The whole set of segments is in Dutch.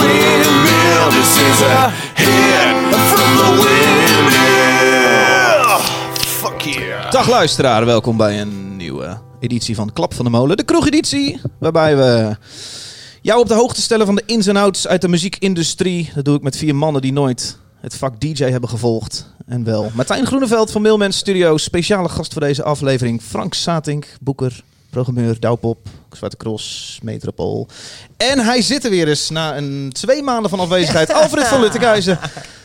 Windmill. This is a from the Windmill. Fuck yeah. Dag luisteraar, welkom bij een nieuwe editie van Klap van de Molen. De kroegeditie, waarbij we jou op de hoogte stellen van de ins en outs uit de muziekindustrie. Dat doe ik met vier mannen die nooit het vak DJ hebben gevolgd. En wel Martijn Groeneveld van Mailman Studio, speciale gast voor deze aflevering. Frank Satink, boeker, programmeur, Douwpop, Zwarte Cross, Metropool. En hij zit er weer eens na een twee maanden van afwezigheid. Alfred van Luttekhuizen.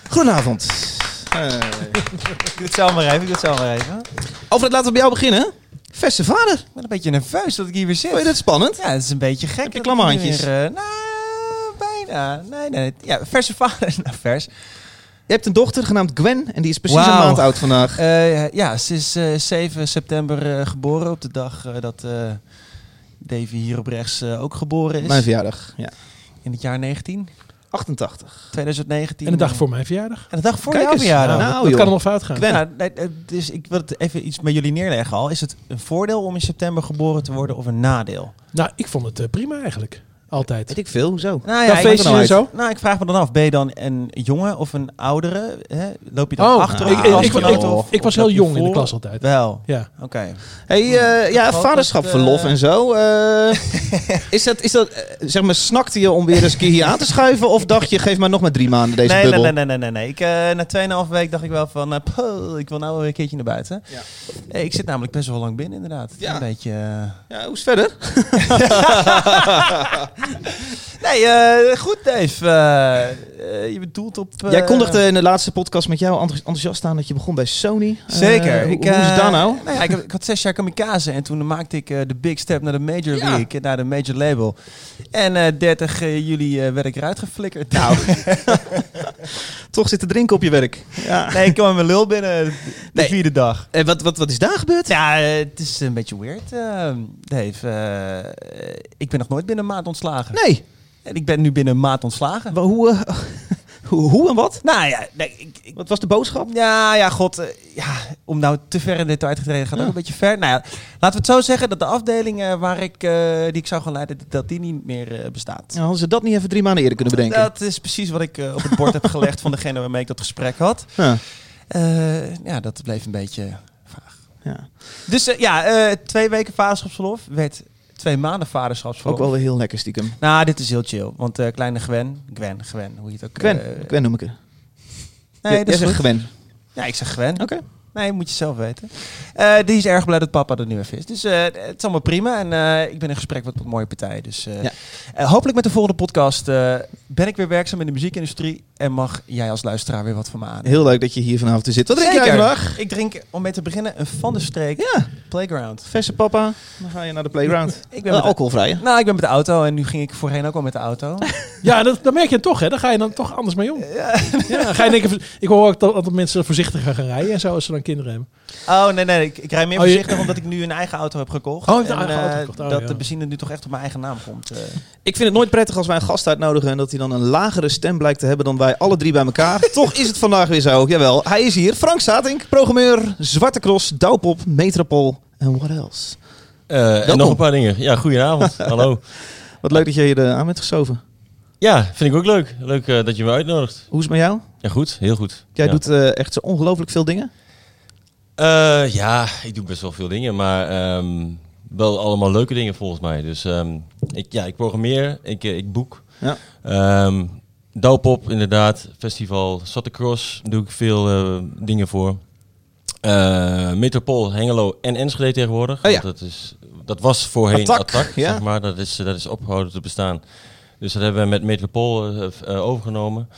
Goedenavond. Eh, Ik doe het zo maar even, ik doe het zo maar even. Alfred, laten we bij jou beginnen. Verse vader. Ik ben een beetje nerveus dat ik hier weer zit. Vond je dat spannend? Ja, het is een beetje gek. Heb je klamme handjes? Weer, eh, nou, bijna. Nee, nee. Ja, verse vader. Nou, vers. Je hebt een dochter genaamd Gwen en die is precies een maand oud vandaag. Eh, ja, ze is eh, 7 september eh, geboren. Op de dag eh, dat eh, Davy hier op rechts eh, ook geboren is. Mijn verjaardag. Ja. In het jaar 19, 88. 2019. En de dag voor mijn verjaardag. En de dag voor Kijk jouw eens. verjaardag. Nou, dat joh. kan er nog fout gaan. Gwen. Nou, nee, eh, dus ik wil het even iets met jullie neerleggen al. Is het een voordeel om in september geboren te worden of een nadeel? Nou, ik vond het eh, prima eigenlijk. Altijd. Weet ik veel, hoezo? Nou nou en zo. Nou, ik vraag me dan af, ben je dan een jongen of een oudere? Hè? Loop je dan Oh, achter ik- op ik- of- ik was heel jong in de klas altijd. Wel, Ja. oké. Hey, eh, ja, vaderschapverlof eh, en zo. eh, is dat, is dat zeg maar, snakte je om weer eens een keer hier aan te schuiven? Of dacht je, geef maar nog maar drie maanden deze Nee, nee, bubbel? nee, nee, nee, nee, nee. Ik, eh, na 2,5 week dacht ik wel van, poh, ik wil nou weer een keertje naar buiten. Ja. Ik zit namelijk best wel lang binnen, inderdaad. Ja. Een beetje... Ja, hoe is het verder? Nee, eh, goed Dave. Eh, eh, je bedoelt op... Jij kondigde in de laatste podcast met jou enthousi- enthousiast aan dat je begon bij Sony. Zeker. hoe, ik, hoe is het daar nou? nou ja, ik, heb- ik had zes jaar kamikaze en toen maakte ik de big step naar de major Ja. league, naar de major label. En eh 30 juli werd ik eruit geflikkerd. Nou, toch zitten drinken op je werk. Ja. Nee, ik kwam met mijn lul binnen de Nee. vierde dag. En wat, wat, wat is daar gebeurd? Ja, het is een beetje weird, Dave. Ik ben nog nooit binnen een maand ontslagen. Nee. En ik ben nu binnen een maand ontslagen. Hoe, eh, hoe, hoe en wat? Nou ja, nee, ik, ik- Wat was de boodschap? ja, ja, god. eh, ja, om nou te ver in detail te treden gaat Ja. ook een beetje ver. Nou ja, laten we het zo zeggen dat de afdeling eh, waar ik, die ik zou gaan leiden, dat die niet meer bestaat. Ja, hadden ze dat niet even drie maanden eerder kunnen bedenken? Dat is precies wat ik op het bord heb gelegd van degene waarmee ik dat gesprek had. Ja. Ja, dat bleef een beetje vaag. Ja. Dus ja, twee weken vaderschapsverlof werd twee maanden vaderschapsverlof. Ook wel weer heel lekker stiekem. Nou, dit is heel chill. Want eh, kleine Gwen, Gwen, Gwen, hoe je het ook... Gwen, eh, Gwen noem ik het. nee, dat is zegt. Gwen. Ja, ik zeg Gwen. Oké. Nee, moet je zelf weten. Eh, die is erg blij dat papa er nu even is. Dus het is allemaal prima. En ik ben in gesprek met een mooie partij. Dus Ja. hopelijk met de volgende podcast ben ik weer werkzaam in de muziekindustrie. En mag jij als luisteraar weer wat van me aan. Heel leuk dat je hier vanavond zit. Wat drink jij vandaag? Ik drink, om mee te beginnen, een Van der Streek Ja, Playground. verse papa. Dan ga je naar de playground. Ik ben de, alcoholvrij. nou, ik ben met de auto en nu ging ik voorheen ook al met de auto. Ja, dat, dat merk je toch, hè? Daar ga je dan toch anders mee om. Ja, ga je denken, ik hoor ook dat, dat mensen voorzichtiger gaan rijden en zo als ze dan kinderen hebben. Oh, nee, nee. Ik, ik rij meer Oh, je- voorzichtig omdat ik nu een eigen auto heb gekocht. Oh, En, eigen auto eh, gekocht. Oh, dat ja. de benzine nu toch echt op mijn eigen naam komt. eh. Ik vind het nooit prettig als wij een gast uitnodigen en dat hij dan een lagere stem blijkt te hebben dan wij alle drie bij elkaar. Toch is het vandaag weer zo. Jawel, hij is hier. Frank Satink, programmeur, Zwarte Cross, Douwpop, Metropool en what else. Eh, en nog een paar dingen. Ja, goedenavond. Hallo. Wat leuk dat je hier eh, aan bent geschoven. Ja, vind ik ook leuk. Leuk eh, dat je me uitnodigt. Hoe is het met jou? Ja, goed. Heel goed. Jij ja. doet eh, echt zo ongelooflijk veel dingen. Ja, ik doe best wel veel dingen, maar ehm, wel allemaal leuke dingen volgens mij. Dus ehm, ik, ja, ik programmeer, ik, ik boek. Ja. Ehm Douwpop, inderdaad. Festival Cross doe ik veel eh, dingen voor. Eh Metropool, Hengelo en Enschede tegenwoordig. Oh ja. Dat, is, dat was voorheen Attack, Attack, ja. zeg maar. Dat is, dat is opgehouden te bestaan. Dus dat hebben we met Metropool eh, eh, overgenomen.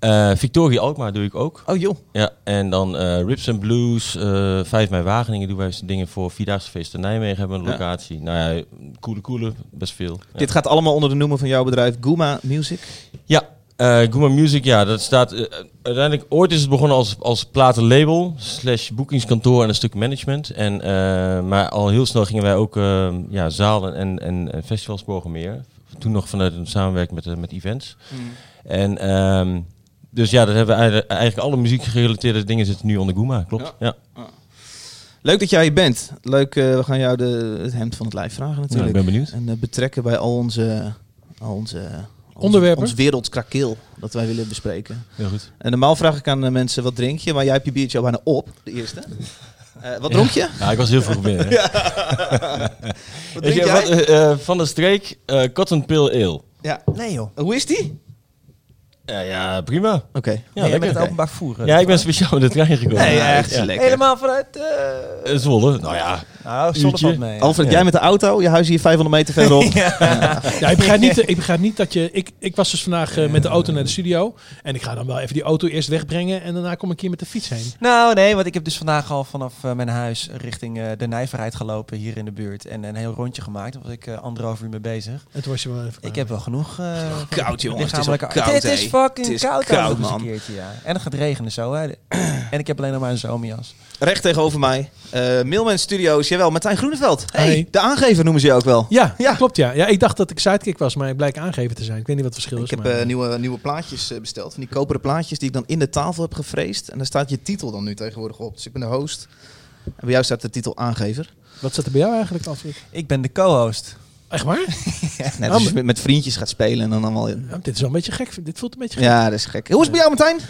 Eh, Victoria Alkmaar doe ik ook. Oh joh. Ja, en dan eh, Rips and Blues, eh 5 mei Wageningen doen wij dingen voor Vierdaagse Feest in Nijmegen hebben we een Ja. locatie. Nou ja, coole coole, best veel. Ja. Dit gaat allemaal onder de noemer van jouw bedrijf Guma Music. Ja, eh Guma Music, ja, dat staat... uiteindelijk, ooit is het begonnen als, als platenlabel, slash boekingskantoor en een stuk management. En, maar al heel snel gingen wij ook ja, zalen en, en, en festivals programmeren. Toen nog vanuit een samenwerking met, met events. En ehm, dus ja, dat hebben we eigenlijk, eigenlijk alle muziekgerelateerde dingen zitten nu onder Guma, klopt. Ja. Leuk dat jij hier bent. Leuk, eh, we gaan jou de, het hemd van het lijf vragen Ja, natuurlijk. ik ben benieuwd. En eh, betrekken bij al onze, al onze ons- Onderwerpen. Ons wereldskrakeel dat wij willen bespreken. Heel goed. En normaal vraag ik aan de mensen wat drink je, maar jij hebt je biertje al bijna op, de eerste. Eh, wat dronk je? Ja, ik was heel vroeg binnen. hè. Wat drink je, jij? wat, van de streek, eh, Cotton Pale Ale. Ja. Nee joh. Hoe is die? Ja, ja, prima. Oké. Ja, Ja, nee, met lekker. het openbaar vervoer. Ja, ik ben speciaal met de trein gekomen. Nee, ja, echt Ja. lekker. Helemaal vanuit... eh Eh, Zwolle. Nou ja, nou, wat mee. Alfred, Ja. jij met de auto, je huis hier 500 meter verderop. Ja, ik begrijp niet, ik begrijp niet dat je... Ik, ik was dus vandaag eh, met de auto naar de studio. En ik ga dan wel even die auto eerst wegbrengen. En daarna kom ik hier met de fiets heen. Nou, nee, want ik heb dus vandaag al vanaf eh, mijn huis richting eh, de Nijverheid gelopen hier in de buurt. En een heel rondje gemaakt. Daar was ik eh, anderhalf uur mee bezig. En toen was je wel even Ik heb wel genoeg... eh, Koud, jongens. Het is koud, Het, het is fucking Het is koud, koud, overigens man. Een keertje, ja. En het gaat regenen zo. Hè. en ik heb alleen nog maar een zomerjas. Recht tegenover mij, eh Milman Studios, jawel, Martijn Groeneveld. Hey, Hey. de aangever noemen ze je ook wel. Ja, Ja. klopt ja. Ja, ik dacht dat ik sidekick was, maar ik blijk aangever te zijn. Ik weet niet wat het verschil Ik is. heb maar- eh, nieuwe, nieuwe plaatjes eh, besteld. Van die koperen plaatjes die ik dan in de tafel heb gefreesd. En daar staat je titel dan nu tegenwoordig op. Dus ik ben de host. En bij jou staat de titel aangever. Wat zat er bij jou eigenlijk, Alfred? Ik ben de co-host. Echt waar? Net Oh, als je met, met vriendjes gaat spelen en dan allemaal... Ja, dit is wel een beetje gek. Dit voelt een beetje gek. Ja, dat is gek. Hoe is het bij jou, Martijn?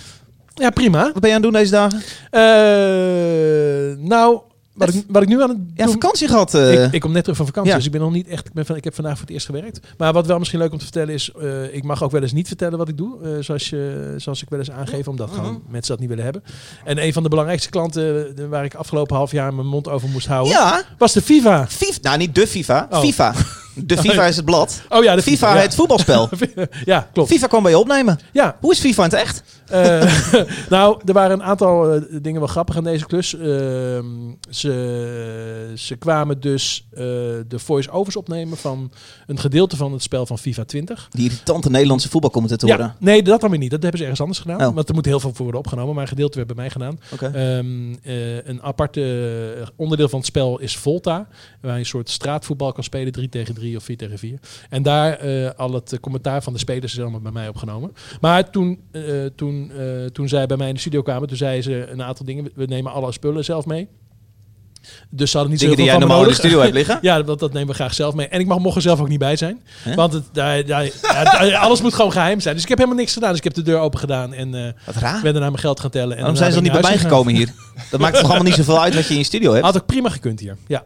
Ja, prima. Wat ben je aan het doen deze dagen? Eh, nou, wat ik, wat ik nu aan het Ja, doen... vakantie gehad. eh. Ik, ik kom net terug van vakantie, Ja. dus ik ben nog niet echt. Ik, ben van, ik heb vandaag voor het eerst gewerkt. Maar wat wel misschien leuk om te vertellen is, eh, ik mag ook wel eens niet vertellen wat ik doe, zoals, je, zoals ik wel eens aangeef, omdat gewoon mensen dat niet willen hebben. En een van de belangrijkste klanten waar ik afgelopen half jaar mijn mond over moest houden, ja, was de FIFA. FIFA. Nou, niet de FIFA. Oh. FIFA. De FIFA is het blad. Oh ja, de FIFA, ja. het voetbalspel. ja, klopt. FIFA kwam bij je opnemen. Ja, Hoe is FIFA in het echt? Eh, nou, er waren een aantal eh, dingen wel grappig aan deze klus. Ehm, ze, ze kwamen dus eh, de voice-overs opnemen van een gedeelte van het spel van FIFA 20. Die irritante Nederlandse voetbalcommentatoren. Ja, nee, dat dan weer niet. Dat hebben ze ergens anders gedaan. Oh. Want er moet heel veel voor worden opgenomen. Maar een gedeelte werd bij mij gedaan. Ehm, eh, een aparte onderdeel van het spel is Volta. Waar je een soort straatvoetbal kan spelen. 3 tegen 3 of 4 tegen 4. En daar al het commentaar van de spelers is allemaal bij mij opgenomen. Maar toen, eh, toen, eh, toen zij bij mij in de studio kwamen. Toen zeiden ze een aantal dingen. We- nemen alle spullen zelf mee. Dus ze hadden niet Dingen die jij normaal in de studio hebt liggen. Ja, dat, dat nemen we graag zelf mee. En ik mag, mocht er zelf ook niet bij zijn. Want het, daar, daar, ja, alles moet gewoon geheim zijn. Dus ik heb helemaal niks gedaan. Dus ik heb de deur open gedaan en eh Wat raar. ben daarna mijn geld gaan tellen. En Waarom zijn ze dan ben niet bij mij naar gekomen hier? Dat maakt toch allemaal niet zoveel uit wat je in je studio hebt? Had ik prima gekund hier. Ja.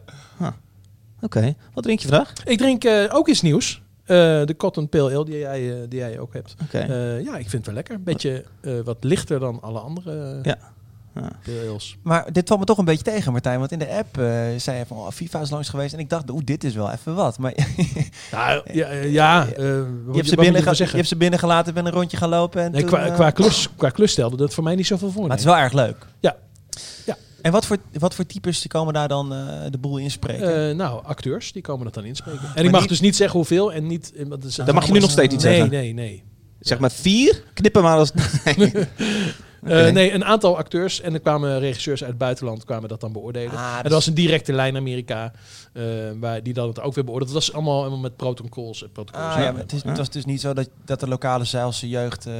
Oké. Wat drink je vandaag? Ik drink eh, ook iets nieuws. Eh, de Cotton Pale Ale die jij, eh, die jij ook hebt. Eh, ja, ik vind het wel lekker. Een beetje eh, wat lichter dan alle andere Ja. Ja. Pale Ales. Maar dit valt me toch een beetje tegen, Martijn. Want in de app eh, zei je van, oh, FIFA is langs geweest. En ik dacht, oeh, dit is wel even wat. Maar je, Nou, ja, ja wat- hebt, ze binnen, je hebt ze binnengelaten, ben een rondje gaan lopen. En Nee, toen, qua, qua, klus, qua klus stelde dat voor mij niet zoveel voor. Maar nee. het is wel erg leuk. Ja. Ja. En wat voor, wat voor types komen daar dan eh, de boel inspreken? Eh, nou, acteurs, die komen dat dan inspreken. En Maar ik mag niet- dus niet zeggen hoeveel en niet... eh, is- Dan mag je nu nog steeds niet nee, zeggen. Nee, nee, Zeg maar vier. Knippen maar als... Nee. Eh, nee, een aantal acteurs en er kwamen regisseurs uit het buitenland kwamen dat dan beoordelen. Ah, en dus- dat was een directe lijn Amerika, eh, waar die dan het ook weer beoordeeld. Dat was allemaal, allemaal met protocols en protocols. Ah, ja, maar het, is, het was dus niet zo dat, dat de lokale Zeilse jeugd eh,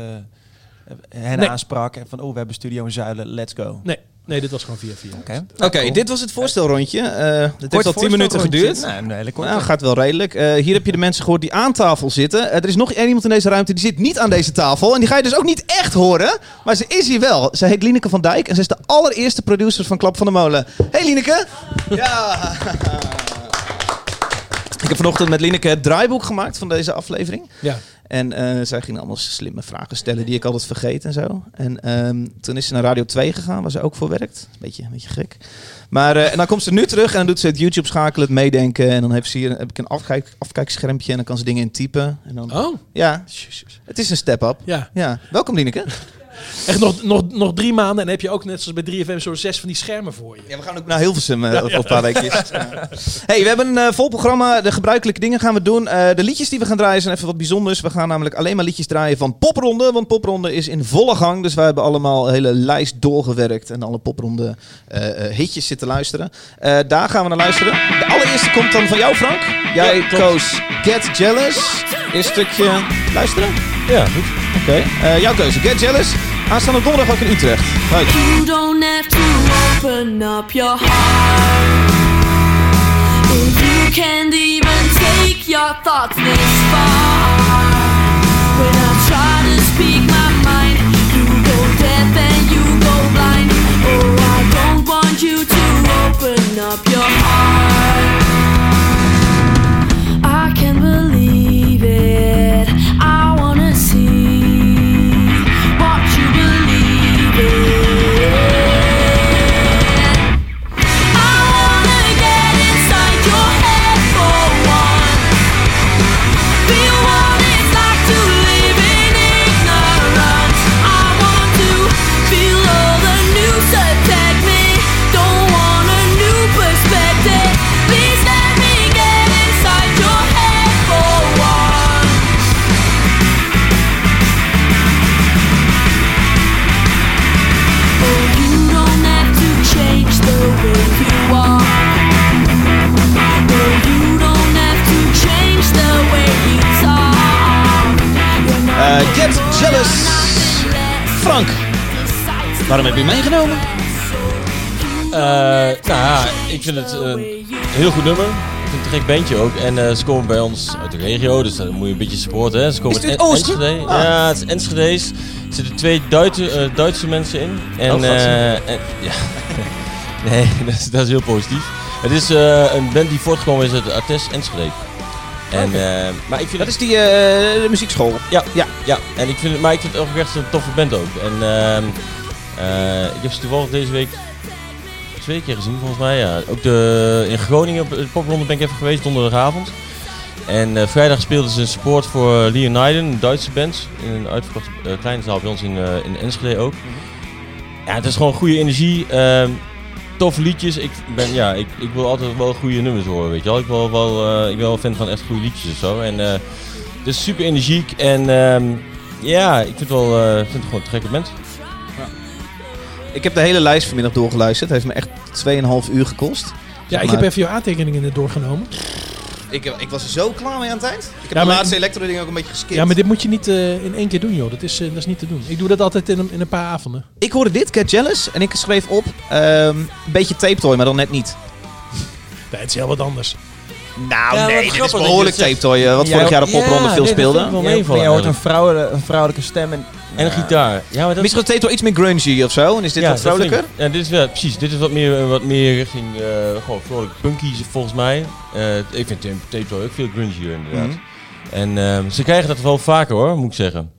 hen Nee. aansprak. En van, oh, we hebben Studio in Zuilen, let's go. Nee, nee, dit was gewoon via via. Oké, Oké, dit was het voorstelrondje. Eh het heeft Kort al tien minuten voorstelrondje. geduurd. Nee, een hele korte. Nou, gaat wel redelijk. Eh, hier heb je de mensen gehoord die aan tafel zitten. Eh, er is nog één iemand in deze ruimte die zit niet aan deze tafel. En die ga je dus ook niet echt horen. Maar ze is hier wel. Ze heet Lineke van Dijk. En ze is de allereerste producer van Klap van de Molen. Hey Lineke. Ja. Ik heb vanochtend met Lineke het draaiboek gemaakt van deze aflevering. Ja. En eh, zij ging allemaal slimme vragen stellen die ik altijd vergeet en zo. En ehm, toen is ze naar Radio 2 gegaan, waar ze ook voor werkt. Beetje, een beetje gek. Maar eh, en dan komt ze nu terug en dan doet ze het YouTube schakelen, het meedenken. En dan heeft ze hier heb ik een afkijk, afkijkschermpje en dan kan ze dingen intypen. En dan, Oh, ja, het is een step-up. ja. Ja, welkom Lineke. Echt nog, nog, nog drie maanden en heb je ook net zoals bij 3FM zo zes van die schermen voor je. Ja, we gaan ook naar Hilversum over een paar weekjes. Ja. Hey, we hebben een eh, vol programma. De gebruikelijke dingen gaan we doen. Eh, de liedjes die we gaan draaien zijn even wat bijzonders. We gaan namelijk alleen maar liedjes draaien van Popronde. Want Popronde is in volle gang. Dus wij hebben allemaal een hele lijst doorgewerkt. En alle Popronde hitjes zitten luisteren. Daar gaan we naar luisteren. De allereerste komt dan van jou, Frank. Jij Ja, koos Get Jealous. Eerst stukje luisteren. Ja, goed. Oké. Eh, jouw keuze. Get Jealous. Aanstaande donderdag ook in Utrecht. Hoi. You don't have to open up your heart. If you can't even take your thoughts this far. When I try to speak my mind, waarom heb je meegenomen? Eh, nou ja, ik vind het een heel goed nummer. Ik vind het een gek bandje ook. En eh, ze komen bij ons uit de regio, dus dan moet je een beetje supporten. Hè. Ze komen uit En- Oosten? Enschede. Ah. Ja, het is Enschede's. Er zitten twee Duitse, eh, Duitse mensen in. En, Oh, eh, en ja. nee, dat is, dat is heel positief. Het is eh, een band die voortgekomen is uit Artes Enschede. En, eh, maar ik vind Dat het is die eh, de muziekschool. ja, Ja. ja. En ik vind het, maar ik vind het ook echt een toffe band ook. En eh, ik heb ze toevallig deze week twee keer gezien volgens mij. Ja. Ook de, in Groningen op de popronde ben ik even geweest donderdagavond. En eh, vrijdag speelden ze een support voor Leoniden, een Duitse band. In een uitverkochte eh, kleine zaal bij ons in, eh, in Enschede ook. Ja, het is gewoon goede energie. ehm, toffe liedjes. Ik, ben, ja, ik, ik wil altijd wel goede nummers horen, weet je wel. Ik, wil wel, eh, ik ben wel fan van echt goede liedjes of zo. En eh, het is super energiek en ehm, ja, ik vind het wel eh, ik vind het gewoon een gekke band. Ik heb de hele lijst vanmiddag doorgeluisterd. Het heeft me echt 2,5 uur gekost. Ja, ik maar- heb even jouw aantekeningen er doorgenomen. Ik, ik was er zo klaar mee aan het eind. Ik heb Ja, de laatste elektro-ding ook een beetje geskipt. Ja, maar dit moet je niet eh, in één keer doen, joh. Dat is, eh, dat is niet te doen. Ik doe dat altijd in een, in een paar avonden. Ik hoorde dit, Get Jealous. En ik schreef op, ehm, een beetje tape toy, maar dan net niet. Nee, het is heel wat anders. Nou, Ja, nee, dit is behoorlijk tape toy. eh, wat vorig jaar de popronde veel speelde. je hoort een, eigenlijk. vrouwelijke, een vrouwelijke stem. En, En een gitaar. Ja, maar dat Misschien toy iets meer grungy of zo. En is dit ja, wat dat ik- vrolijker? Ja, dit is wel, precies. Dit is wat meer, wat meer richting eh, gewoon vrolijk punky volgens mij. Eh, ik vind Tape ook veel grungier inderdaad. Mhm. En ehm, ze krijgen dat wel vaker hoor, moet ik zeggen.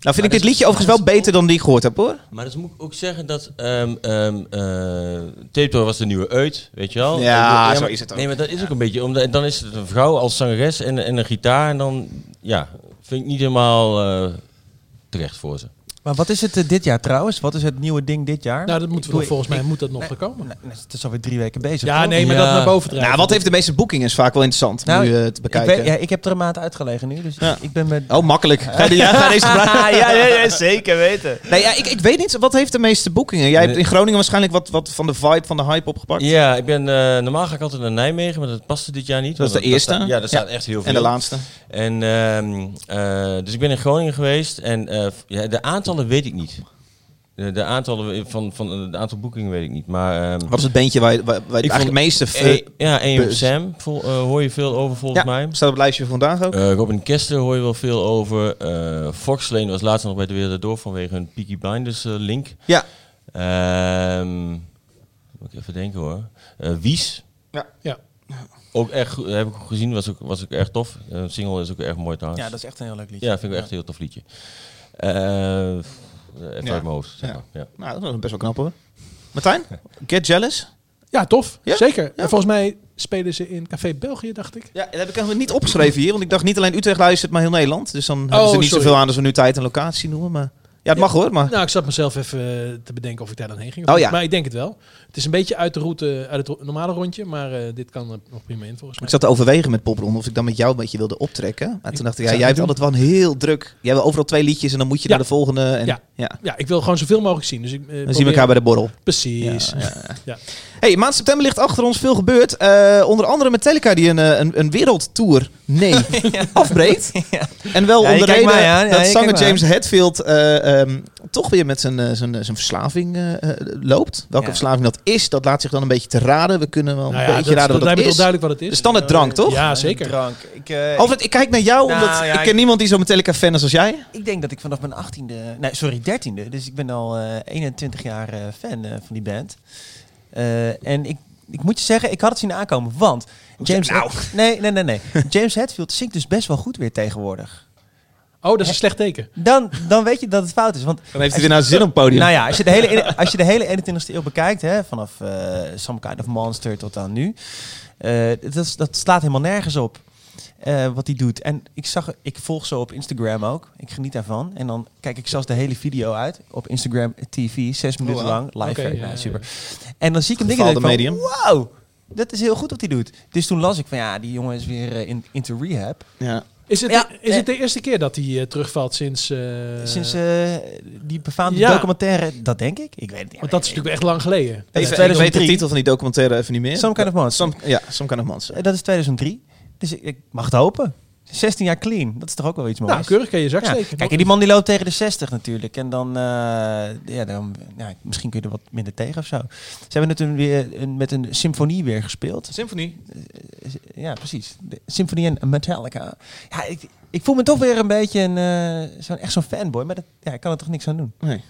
Nou vind ik dat dit is- liedje overigens wel beter dan die ik gehoord heb hoor. Maar dus moet ik ook zeggen dat ehm ehm eh, Tape Toy was de nieuwe uit, weet je wel? Ja, zo maar- is het ook. Nee, maar dat is ook een beetje, omdat, dan is het een vrouw als zangeres en, en een gitaar. En dan, ja, vind ik niet helemaal eh, terecht voor ze. Maar wat is het eh, dit jaar trouwens? Wat is het nieuwe ding dit jaar? Nou, dat moeten we nog, volgens mij ik- moet dat nog nee, gekomen. nee, het is alweer drie weken bezig. Ja, toch? nee, maar Ja. dat naar boven drijven. Nou, wat heeft de meeste boekingen is vaak wel interessant Nou, nu eh, te Ik, bekijken. weet, ja, ik heb er een maand uitgelegen nu, dus Ja. ik ben met... Oh, makkelijk. Ga je, ja, ga je deze gebruiken? ja, ja, ja, zeker weten. Nee, ja, ik, ik weet niet. Wat heeft de meeste boekingen? Jij hebt in Groningen waarschijnlijk wat, wat van de vibe, van de hype opgepakt. Ja, ik ben, eh, normaal ga ik altijd naar Nijmegen, maar dat paste dit jaar niet. Dat is de eerste? ja, daar staat Ja. echt heel veel. En de laatste. En, ehm, eh, dus ik ben in Groningen geweest en eh, ja, de aantallen weet ik niet. De, de aantallen van, van eh, de aantal boekingen weet ik niet. Maar ehm, Wat is het bandje waar, je- waar, waar je het Ik eigenlijk vond- meeste... eh, ja, AM bus. Sam vol, eh, hoor je veel over volgens ja, mij. staat op het lijstje van vandaag ook. Eh, Robin Kester hoor je wel veel over. Eh Fox Lane was laatst nog bij de Wereld Door vanwege een Peaky Blinders eh, link. ja. Ehm moet ik even denken hoor. Eh, Wies. Ja. Ja. Ook echt heb ik gezien, was ook, was ook erg tof. Een single is ook erg mooi trouwens. Ja, dat is echt een heel leuk liedje. Ja, vind ik echt een heel tof liedje. Eh even Ja. uit mijn hoofd. Zeg Ja. maar. Ja. Nou, dat is best wel knap hoor. Martijn? Get Jealous? Ja, tof. Ja? Zeker. Ja. En volgens mij spelen ze in Café België, dacht ik. Ja, dat heb ik eigenlijk niet opgeschreven hier. Want ik dacht niet alleen Utrecht luistert, maar heel Nederland. Dus dan hebben Oh, ze niet sorry. zoveel aan als we nu tijd en locatie noemen. Maar het mag hoor, maar... Nou, ik zat mezelf even eh, te bedenken of ik daar dan heen ging. Oh ja. Maar ik denk het wel. Het is een beetje uit de route, uit het normale rondje. Maar eh, dit kan er nog prima in volgens mij. Ik zat te overwegen met popronde of ik dan met jou een beetje wilde optrekken. En toen dacht ik, ja, jij hebt altijd wel een heel druk... Jij wil overal twee liedjes en dan moet je Ja. naar de volgende. En, Ja. ja. Ja, ik wil gewoon zoveel mogelijk zien. Dus ik, eh, Dan zien we elkaar bij de borrel. Precies. Ja, ja, ja. Ja. Hey, maand september ligt achter ons veel gebeurd. Eh, onder andere Metallica die een, eh, een, een wereldtour, nee, afbreekt. En wel Ja, kijkt reden. Ja, dat zanger James Hetfield eh, ehm, toch weer met zijn, eh, zijn, zijn verslaving eh, eh, loopt. Welke Ja. verslaving dat is, dat laat zich dan een beetje te raden. We kunnen wel een Nou ja, beetje dat, raden dat dat me is. duidelijk wat het is. De standaard drank, toch? Ja, zeker. Drank. Ik, eh, Alfred, ik kijk naar jou, Nou, omdat ja, ik ken ik- niemand die zo Metallica-fan is als jij. Ik denk dat ik vanaf mijn 18e, nee sorry, 13e, dus ik ben al eh, 21 jaar eh, fan eh, van die band. Eh, en ik, ik moet je zeggen, ik had het zien aankomen, want James, nou? nee, nee, nee, nee. James Hetfield zingt dus best wel goed weer tegenwoordig. Oh, dat is een slecht teken. Dan, dan weet je dat het fout is, want Dan heeft hij weer nou zin op het podium. nou ja, als je de hele, als je de hele 21ste eeuw bekijkt, hè, vanaf eh, Some Kind of Monster tot aan nu, eh, dat, is- dat slaat helemaal nergens op. eh, wat hij doet. En ik zag, ik volg zo op Instagram ook. Ik geniet daarvan. En dan kijk ik zelfs de hele video uit op Instagram TV, zes minuten wow. lang, live. Ja, nou, ja, super. En dan zie ik een ding en Gefaalde denk ik van, medium. Dat is heel goed wat hij doet. Dus toen las ik van, ja, die jongen is weer eh, in, into rehab. Ja. Is het, Ja, is eh, het de eerste keer dat hij eh, terugvalt sinds... eh, Sinds eh, die befaamde ja. documentaire, dat denk ik. Ik weet het niet. want dat is natuurlijk echt lang geleden. Even, ik weet de 2003. titel van die documentaire even niet meer. Some Kind of Monster. Some- ja, Some Kind of Monster. Eh, Dat is 2003. Dus ik, ik mag het hopen. 16 jaar clean. Dat is toch ook wel iets moois? Nou, keurig kan je zak Ja. steken. Kijk, en die man die loopt tegen de 60 natuurlijk. En dan, eh, ja, dan ja, misschien kun je er wat minder tegen of zo. Ze hebben het toen weer een, met een symfonie weer gespeeld. Symfonie. Eh, Ja, precies. De symfonie en Metallica. Ja, ik, ik voel me toch weer een beetje een, eh, zo'n, echt zo'n fanboy. Maar dat, ja, ik kan er toch niks aan doen. Nee.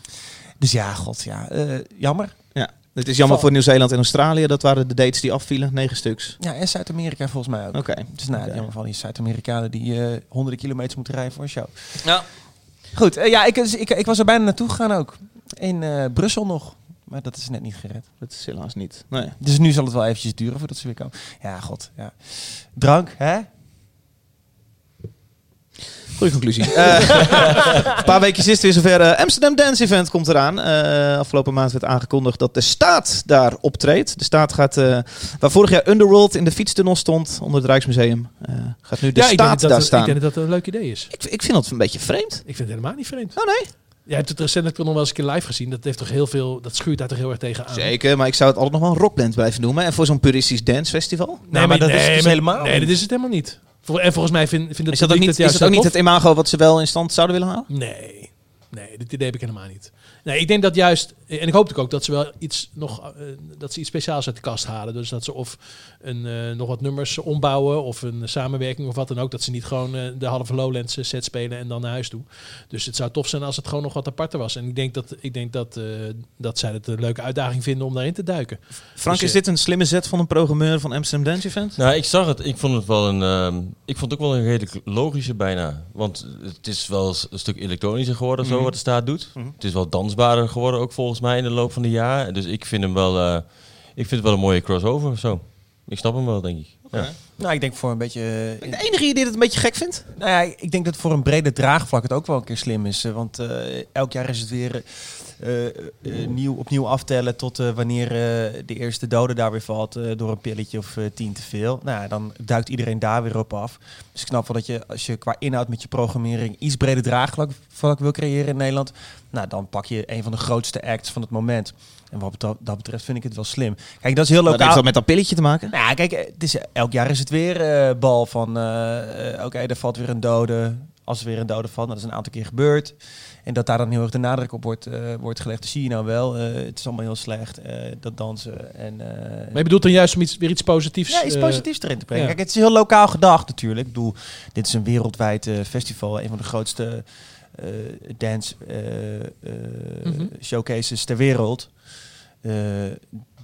Dus ja, god, ja. eh, jammer. Ja. Het is jammer Val- voor Nieuw-Zeeland en Australië. Dat waren de dates die afvielen. Negen stuks. Ja, en Zuid-Amerika volgens mij ook. Oké. Dus nou, Oké. jammer van die Zuid-Amerikanen die eh, honderden kilometers moeten rijden voor een show. Ja. Goed, eh, ja, ik, dus ik, ik was er bijna naartoe gegaan ook. In eh, Brussel nog. Maar dat is net niet gered. Dat is helaas niet. Nee. Dus nu zal het wel eventjes duren voordat ze weer komen. Ja, god. Ja. Drank, hè? Goeie conclusie. Eh, een paar weken is het weer zover. eh, Amsterdam Dance Event komt eraan. Eh, afgelopen maand werd aangekondigd dat de staat daar optreedt. De staat gaat, eh, waar vorig jaar Underworld in de fietstunnel stond, onder het Rijksmuseum, eh, gaat nu de ja, ik denk, staat dat, daar dat- staan. ik denk dat dat een leuk idee is. Ik, ik vind dat een beetje vreemd. Ik vind het helemaal niet vreemd. Oh nee? Jij hebt het recentelijk nog wel eens een keer live gezien. Dat heeft toch heel veel. Dat schuurt daar toch heel erg tegen aan. Zeker, maar ik zou het altijd nog wel een rockband blijven noemen. En voor zo'n puristisch dancefestival. Nou, maar dat is het dus helemaal Nee, dat is het helemaal niet. En volgens mij vind, vindt het Is dat ook niet, is dat ook niet het imago wat ze wel in stand zouden willen houden? Nee. Nee, dit idee heb ik helemaal niet. Nee, ik denk dat juist, en ik hoop natuurlijk ook dat ze wel iets nog, eh, dat ze iets speciaals uit de kast halen. Dus dat ze of een, eh, nog wat nummers ombouwen of een samenwerking of wat dan ook. Dat ze niet gewoon eh, de halve Lowlands set spelen en dan naar huis toe. Dus het zou tof zijn als het gewoon nog wat aparter was. En ik denk dat, ik denk dat, eh, dat zij het een leuke uitdaging vinden om daarin te duiken. Frank, Dus, is dit een slimme zet van een programmeur van Amsterdam Dance Event? Nou, ik zag het. Ik vond het wel een. ehm, ik vond het ook wel een redelijk logische bijna. Want het is wel een stuk elektronischer geworden, zo Mhm. wat de staat doet. Mhm. Het is wel dansbaarder geworden, ook volgens mij in de loop van de jaren. Dus ik vind hem wel. eh, ik vind het wel een mooie crossover of zo. Ik snap hem wel, denk ik. Ja. Nou, ik denk voor een beetje... eh, De enige die dit een beetje gek vindt? Nou ja, ik denk dat voor een brede draagvlak het ook wel een keer slim is. eh, Want eh, elk jaar is het weer eh, eh, nieuw, opnieuw aftellen tot eh, wanneer eh, de eerste dode daar weer valt eh, door een pilletje of eh, tien te veel. Nou, ja, dan duikt iedereen daar weer op af. Dus ik snap wel dat je, als je qua inhoud met je programmering iets breder draagvlak vlak wil creëren in Nederland, nou, dan pak je een van de grootste acts van het moment. En wat dat betreft vind ik het wel slim. Kijk, dat is heel Dat heeft lokaal. dat met dat pilletje te maken? Nou kijk, eh, het is, elk jaar is het weer eh, bal van... eh, eh, Oké, er valt weer een dode. Als er weer een dode valt, nou, dat is een aantal keer gebeurd. En dat daar dan heel erg de nadruk op wordt, eh, wordt gelegd. Dat zie je nou wel. eh, het is allemaal heel slecht, eh, dat dansen. En, eh, Maar je bedoelt dan juist om iets, weer iets positiefs... ja, iets positiefs erin te brengen. ja. Kijk, het is heel lokaal gedacht natuurlijk. Ik bedoel, dit is een wereldwijd eh, festival. Een van de grootste eh, dance eh, eh, Mhm. showcases ter wereld. Eh,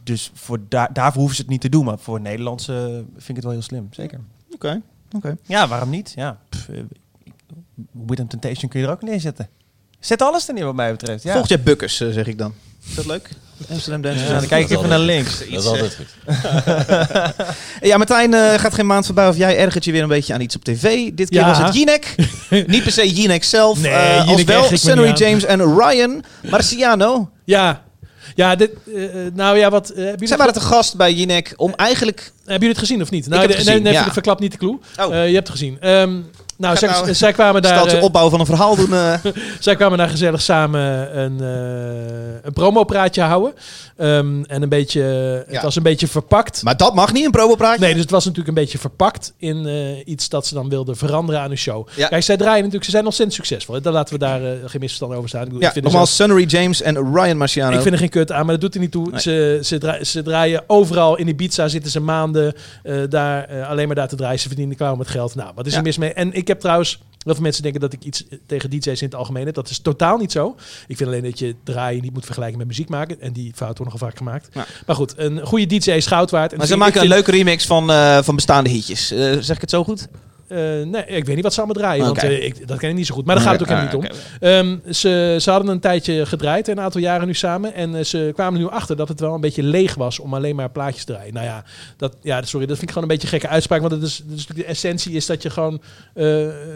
dus voor daar daarvoor hoeven ze het niet te doen. Maar voor Nederlandse vind ik het wel heel slim. Zeker. Oké, oké. Ja, waarom niet? Ja. Pff, With Temptation kun je er ook neerzetten. Zet alles er neer wat mij betreft. Ja. Volgt jij Bukkers, eh, zeg ik dan. Is dat leuk? Amsterdam Dance Ja, dan kijk ik even naar links. Dat is altijd goed. Ja, Martijn, eh, gaat geen maand voorbij of jij ergert je weer een beetje aan iets op tv. Dit keer Ja. was het Jinek. Niet per se Jinek zelf, Nee, eh, als wel aan. James en Ryan Marciano. Ja, ja dit, nou ja, wat... eh, Zij waren te gast bij Jinek om eigenlijk... hebben jullie het gezien of niet? Nou, heb het de- gezien, nee, nee, ja. verklap niet de clue. Oh. Eh, je hebt het gezien. Ehm, nou, zij, nou- zij kwamen daar... Stelt je eh, opbouw van een verhaal doen. eh. Zij kwamen daar gezellig samen een, eh een promopraatje houden. Ehm, en een beetje, Ja. het was een beetje verpakt. maar dat mag niet, een probopraatje. Nee, dus het was natuurlijk een beetje verpakt in eh, iets dat ze dan wilden veranderen aan hun show. Ja. Kijk, zij draaien natuurlijk, ze zijn ontzettend succesvol. hè. Dan laten we daar eh, geen misverstand over staan. Ik, bedoel, Ja, ik nogmaals, Sunnery James en Ryan Marciano. ik vind er geen kut aan, maar dat doet er niet toe. Nee. Ze, ze, dra- ze draaien overal in Ibiza, zitten ze maanden eh, daar, alleen maar daar te draaien. Ze verdienen klauw met geld. Nou, wat is er mis mee? En ik heb trouwens, heel veel mensen denken dat ik iets tegen DJ's in het algemeen heb. Dat is totaal niet zo. Ik vind alleen dat je draaien niet moet vergelijken met muziek maken. En die fout wordt nogal vaak gemaakt. Ja. Maar goed, een goede DJ is goud waard. En maar ze maken een vind- leuke remix van, eh, van bestaande hitjes. Eh, zeg ik het zo goed? Eh, nee, ik weet niet wat ze allemaal draaien, want eh, ik, dat ken ik niet zo goed. Maar daar gaat het ook helemaal niet om. Ehm, ze, ze hadden een tijdje gedraaid, een aantal jaren nu samen. En eh, ze kwamen nu achter dat het wel een beetje leeg was om alleen maar plaatjes te draaien. Nou ja, dat, ja sorry, dat vind ik gewoon een beetje een gekke uitspraak. Want het is, de essentie is dat je gewoon,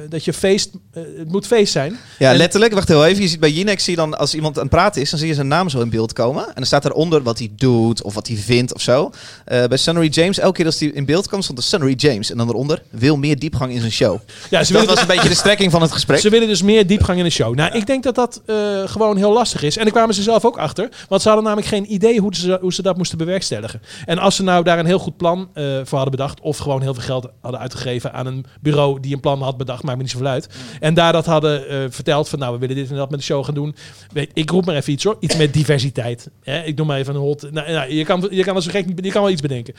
dat je feest, het moet feest zijn. Ja, En- letterlijk. Wacht heel even. Je ziet bij Jinek, zie je dan als iemand aan het praten is, dan zie je zijn naam zo in beeld komen. En dan staat eronder wat hij doet of wat hij vindt of zo. Bij Sunnery James, elke keer als hij in beeld kwam, stond er Sunnery James. En dan eronder, wil meer diepgang in zijn show. Ja, ze Dat willen, was een beetje de strekking van het gesprek. Ze willen dus meer diepgang in de show. Nou, ik denk dat dat eh, gewoon heel lastig is. En daar kwamen ze zelf ook achter. Want ze hadden namelijk geen idee hoe ze, hoe ze dat moesten bewerkstelligen. En als ze nou daar een heel goed plan eh, voor hadden bedacht... of gewoon heel veel geld hadden uitgegeven aan een bureau... die een plan had bedacht, maakt me niet zoveel uit. En daar dat hadden eh, verteld van... nou, we willen dit en dat met de show gaan doen. Weet, ik roep maar even iets hoor. Iets met diversiteit. Hè? Ik noem maar even een hot... Nou, nou, je, kan, je kan zo gek niet... Je kan wel iets bedenken.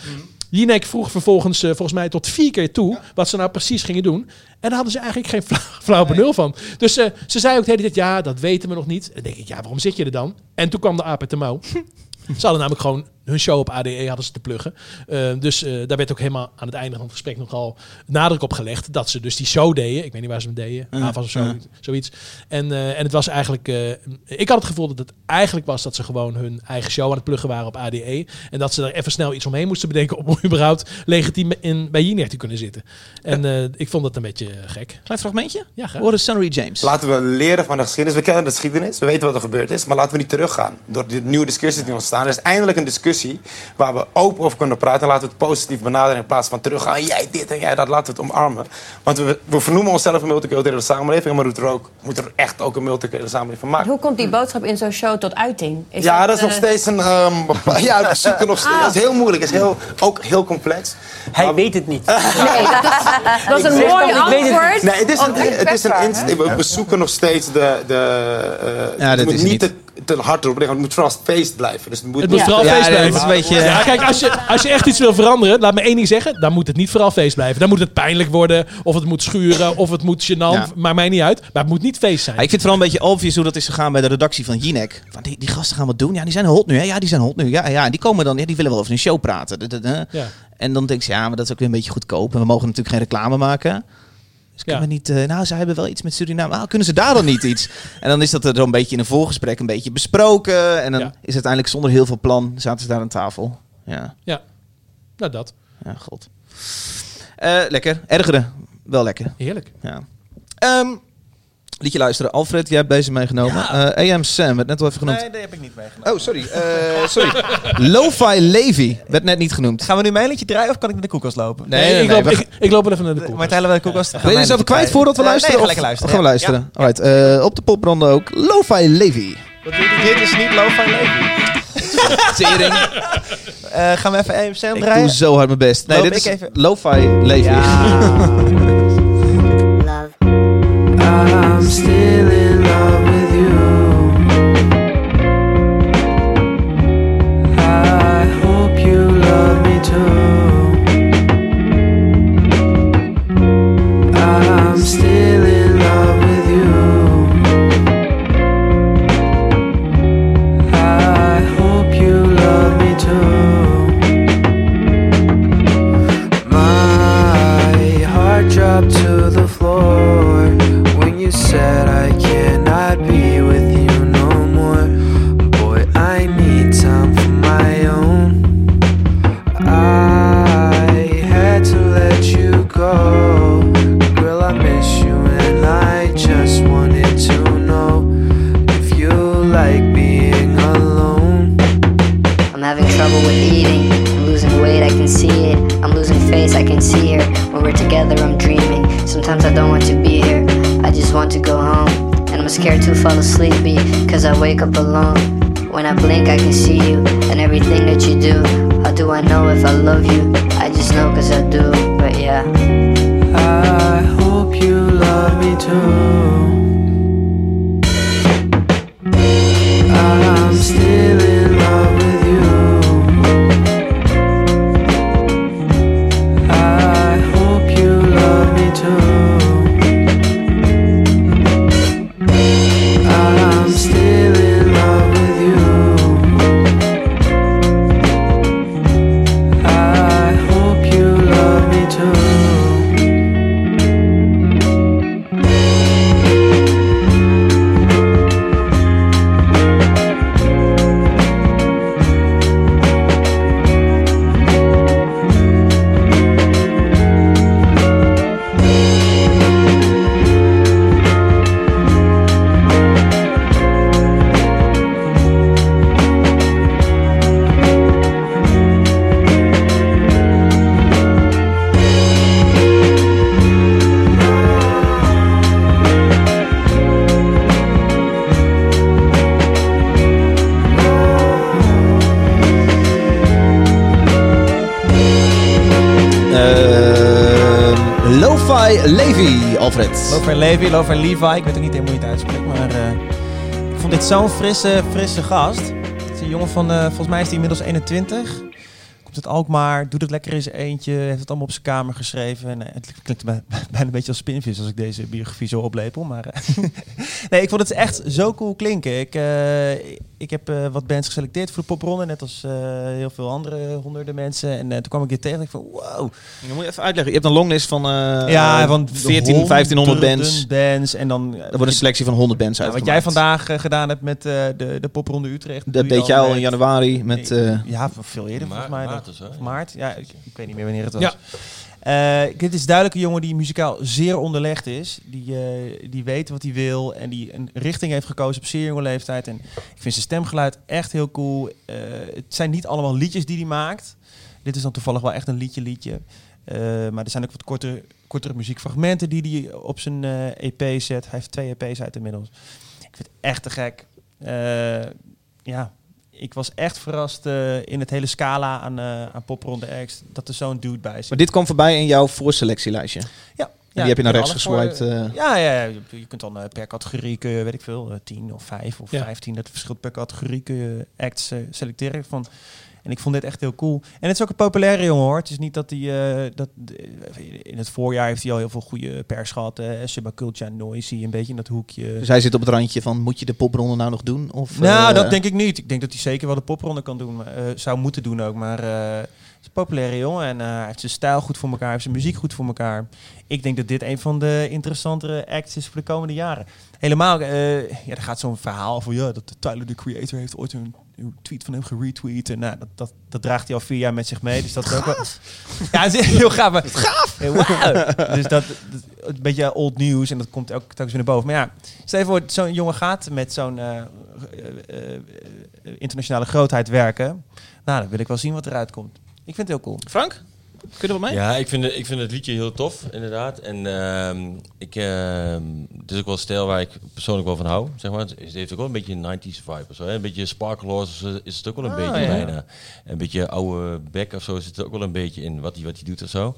Jinek vroeg vervolgens eh, volgens mij tot vier keer toe... wat ze nou precies gingen doen. En daar hadden ze eigenlijk geen flauw, flauw benul van. Dus eh, ze zei ook de hele tijd, ja, dat weten we nog niet. En dan denk ik, ja, waarom zit je er dan? En toen kwam de aap uit de mouw. Ze hadden namelijk gewoon hun show op ADE hadden ze te pluggen. Eh, dus eh, daar werd ook helemaal aan het einde van het gesprek nogal nadruk op gelegd dat ze dus die show deden. Ik weet niet waar ze hem deden. Ja, AFAS of zo, zoiets. En, eh, en het was eigenlijk... eh, ik had het gevoel dat het eigenlijk was dat ze gewoon hun eigen show aan het pluggen waren op ADE. En dat ze er even snel iets omheen moesten bedenken om überhaupt legitiem in, bij Jinek te kunnen zitten. En eh, ik vond dat een beetje gek. Klein fragmentje. Ja, graag. Horen Sunnery James. Laten we leren van de geschiedenis. We kennen de geschiedenis, we weten wat er gebeurd is, maar laten we niet teruggaan. Door die nieuwe discussies die ontstaan. Er is eindelijk een discussie waar we open over kunnen praten. En laten we het positief benaderen in plaats van teruggaan. Jij dit en jij dat, laten we het omarmen. Want we, we vernoemen onszelf een multiculturele samenleving, maar moet er, ook, moet er echt ook een multiculturele samenleving van maken. Hoe komt die boodschap in zo'n show tot uiting? Is ja, dat is nog eh, steeds een. ehm, ja, we zoeken nog steeds. Dat is heel moeilijk, dat is heel, ook heel complex. Hij Maar- weet het niet. Nee, dat is, dat is een mooi antwoord. Nee, het is een, op het is een we, we zoeken nog steeds de. de eh, Ja, dat is niet niet. Te, te hard erop liggen, het moet vooral feest blijven. Dus het moet, Het moet Ja. vooral Ja, feest blijven. is een beetje- Ja, kijk, als je, als je echt iets wil veranderen, laat me één ding zeggen. Dan moet het niet vooral feest blijven. Dan moet het pijnlijk worden, of het moet schuren, of het moet gênant. Ja. Maakt mij niet uit. Maar het moet niet feest zijn. Ja, ik vind het vooral een beetje obvious hoe dat is gegaan bij de redactie van Jinek. Van die, die gasten gaan wat doen. Ja, die zijn hot nu. Hè? Ja, die zijn hot nu. Ja, ja, en die komen dan. Ja, die willen wel over een show praten. En dan denk ik, ja, maar dat is ook weer een beetje goedkoop. En we mogen natuurlijk geen reclame maken. Dus kunnen Ja. we niet. eh, nou, ze hebben wel iets met Suriname. Nou, kunnen ze daar dan niet iets? En dan is dat er zo'n beetje in een voorgesprek een beetje besproken. En dan Ja. is uiteindelijk zonder heel veel plan zaten ze daar aan tafel. Ja, Nou, dat. ja, god. Eh, lekker. Ergeren. Wel lekker. Heerlijk. Ja. Ehm, liedje luisteren. Alfred, jij hebt deze meegenomen. Eh, AM Sam werd net wel even genoemd. Nee, die heb ik niet meegenomen. Oh, sorry. Eh, sorry. Lo-Fi Levi werd net niet genoemd. Gaan we nu mijn liedje draaien of kan ik naar de koelkast lopen? Nee, nee, ik, nee, loop, we- ik, ik loop even naar de koelkast. Martijn, we de koelkast. Wil je eens even kwijt voordat we Eh, luisteren? Nee, ga Of- lekker luisteren. Gaan we ja. luisteren. Alright, eh, op de popbranden ook. Lo-Fi Levi. Ja. Wat doe je? Dit is niet Lo-Fi Levi. Tering. Eh, gaan we even AMC Ik draaien? doe zo hard mijn best. Nee, Loop dit is ik even- Lo-Fi Levi. I'm still in love Ik weet ook niet helemaal hoe je het uitspreekt, maar eh, ik vond dit zo'n frisse, frisse gast. Het is een jongen van, eh, volgens mij is hij inmiddels 21. Komt het Alkmaar, doet het lekker in zijn eentje, heeft het allemaal op zijn kamer geschreven. En, eh, het klinkt bij- bijna een beetje als spinvis als ik deze biografie zo oplepel. Maar nee, ik vond het echt zo cool klinken. Ik, ik heb wat bands geselecteerd voor de popronde, net als heel veel andere honderden mensen. En toen kwam ik dit tegen en ik van Dan moet je even uitleggen. Je hebt een longlist van, eh ja, van 14, 1500 bands. bands. En dan, Er wordt een selectie van 100 bands Ja, wat jij vandaag eh, gedaan hebt met eh, de, de popronde Utrecht. Dat deed jij al in januari met... eh, Ja, veel eerder volgens mij. maart of maart. Ja, ik, ik weet niet meer wanneer het was. Ja. Eh, dit is duidelijk een jongen die muzikaal zeer onderlegd is. Die, eh, die weet wat hij wil en die een richting heeft gekozen op zeer jonge leeftijd. En ik vind zijn stemgeluid echt heel cool. Eh, het zijn niet allemaal liedjes die hij maakt. Dit is dan toevallig wel echt een liedje liedje. Eh, maar er zijn ook wat kortere, kortere muziekfragmenten die hij op zijn eh, EP zet. Hij heeft twee EP's uit inmiddels. Ik vind het echt te gek. Eh, ja, ik was echt verrast eh, in het hele scala aan, eh aan popronde acts dat er zo'n dude bij zit. Maar dit kwam voorbij in jouw voorselectielijstje. Ja. die heb je naar rechts voor- geswiped, ja, ja, ja, je- kunt dan per categorie, kun je, weet ik veel, eh, 10 of 5 of Ja. 15, dat verschilt per categorie, kun je acts selecteren. Van. En ik vond dit echt heel cool. En het is ook een populaire jongen hoor. Het is niet dat hij, eh, dat, eh, in het voorjaar heeft hij al heel veel goede pers gehad. Uh, Subaculture, Noisy, een beetje in dat hoekje. Dus hij zit op het randje van, moet je de popronde nou nog doen? Of, Nou, eh, dat denk ik niet. Ik denk dat hij zeker wel de popronde kan doen. maar, zou moeten doen ook. Maar het is een populaire jongen. En hij heeft zijn stijl goed voor elkaar. Hij heeft zijn muziek goed voor elkaar. Ik denk dat dit een van de interessantere acts is voor de komende jaren. Helemaal, ja, er gaat zo'n verhaal van... Ja, dat Tyler, de creator, heeft ooit een tweet van hem geretweet. En nou, dat, dat, dat draagt hij al vier jaar met zich mee. Dus dat is ook wel... Ja, het is heel gaaf. Maar, gaaf! Dus dat, dat- een beetje old news. En dat komt ook telkens weer naar boven. Maar ja, stel je voor, zo'n jongen gaat met zo'n eh, eh, eh, internationale grootheid werken. Nou, dan wil ik wel zien wat eruit komt. Ik vind het heel cool. Frank? Kun je er wat mee? Ja, ik vind, het, ik vind het liedje heel tof, inderdaad. En ehm, ik, ehm, het is ook wel een stijl waar ik persoonlijk wel van hou. Zeg maar. Het heeft ook wel een beetje een 90s vibe of zo. Hè? Een beetje Sparkle Horse is het ook wel een Ah, beetje ja. bijna. Een beetje oude bek of zo zit er ook wel een beetje in. Wat hij wat hij doet of zo.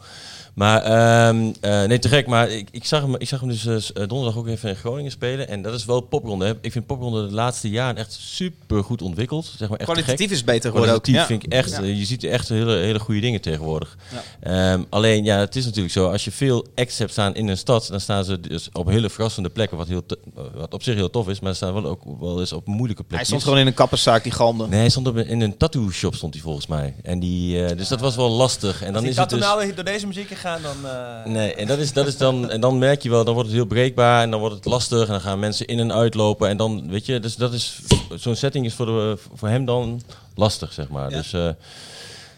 Maar ehm, eh, nee, te gek. Maar ik, ik, zag hem, ik zag hem dus eh, eh, donderdag ook even in Groningen spelen. En dat is wel popronde. Hè. Ik vind popronde de laatste jaren echt super goed ontwikkeld. Zeg maar echt. Kwalitatief is beter geworden ook. Ja. vind ik echt, Ja. je ziet echt hele, hele goede dingen tegenwoordig. Ehm, alleen, ja, het is natuurlijk zo, als je veel acts hebt staan in een stad, dan staan ze dus op hele verrassende plekken, wat, heel wat op zich heel tof is, maar ze staan wel ook wel eens op moeilijke Hij plekken. stond gewoon in een kapperszaak die galmde. Nee, hij stond op een- in een tattoo shop stond hij volgens mij. En die, dus dat was wel lastig. En dan is het dat dus... door deze muziek gaan, dan... eh, Nee, en dat is, dat is dan, en dan merk je wel, dan wordt het heel breekbaar en dan wordt het lastig en dan gaan mensen in en uitlopen en dan, weet je, dus dat is, zo'n setting is voor, de, voor hem dan lastig, zeg maar. Dus, eh,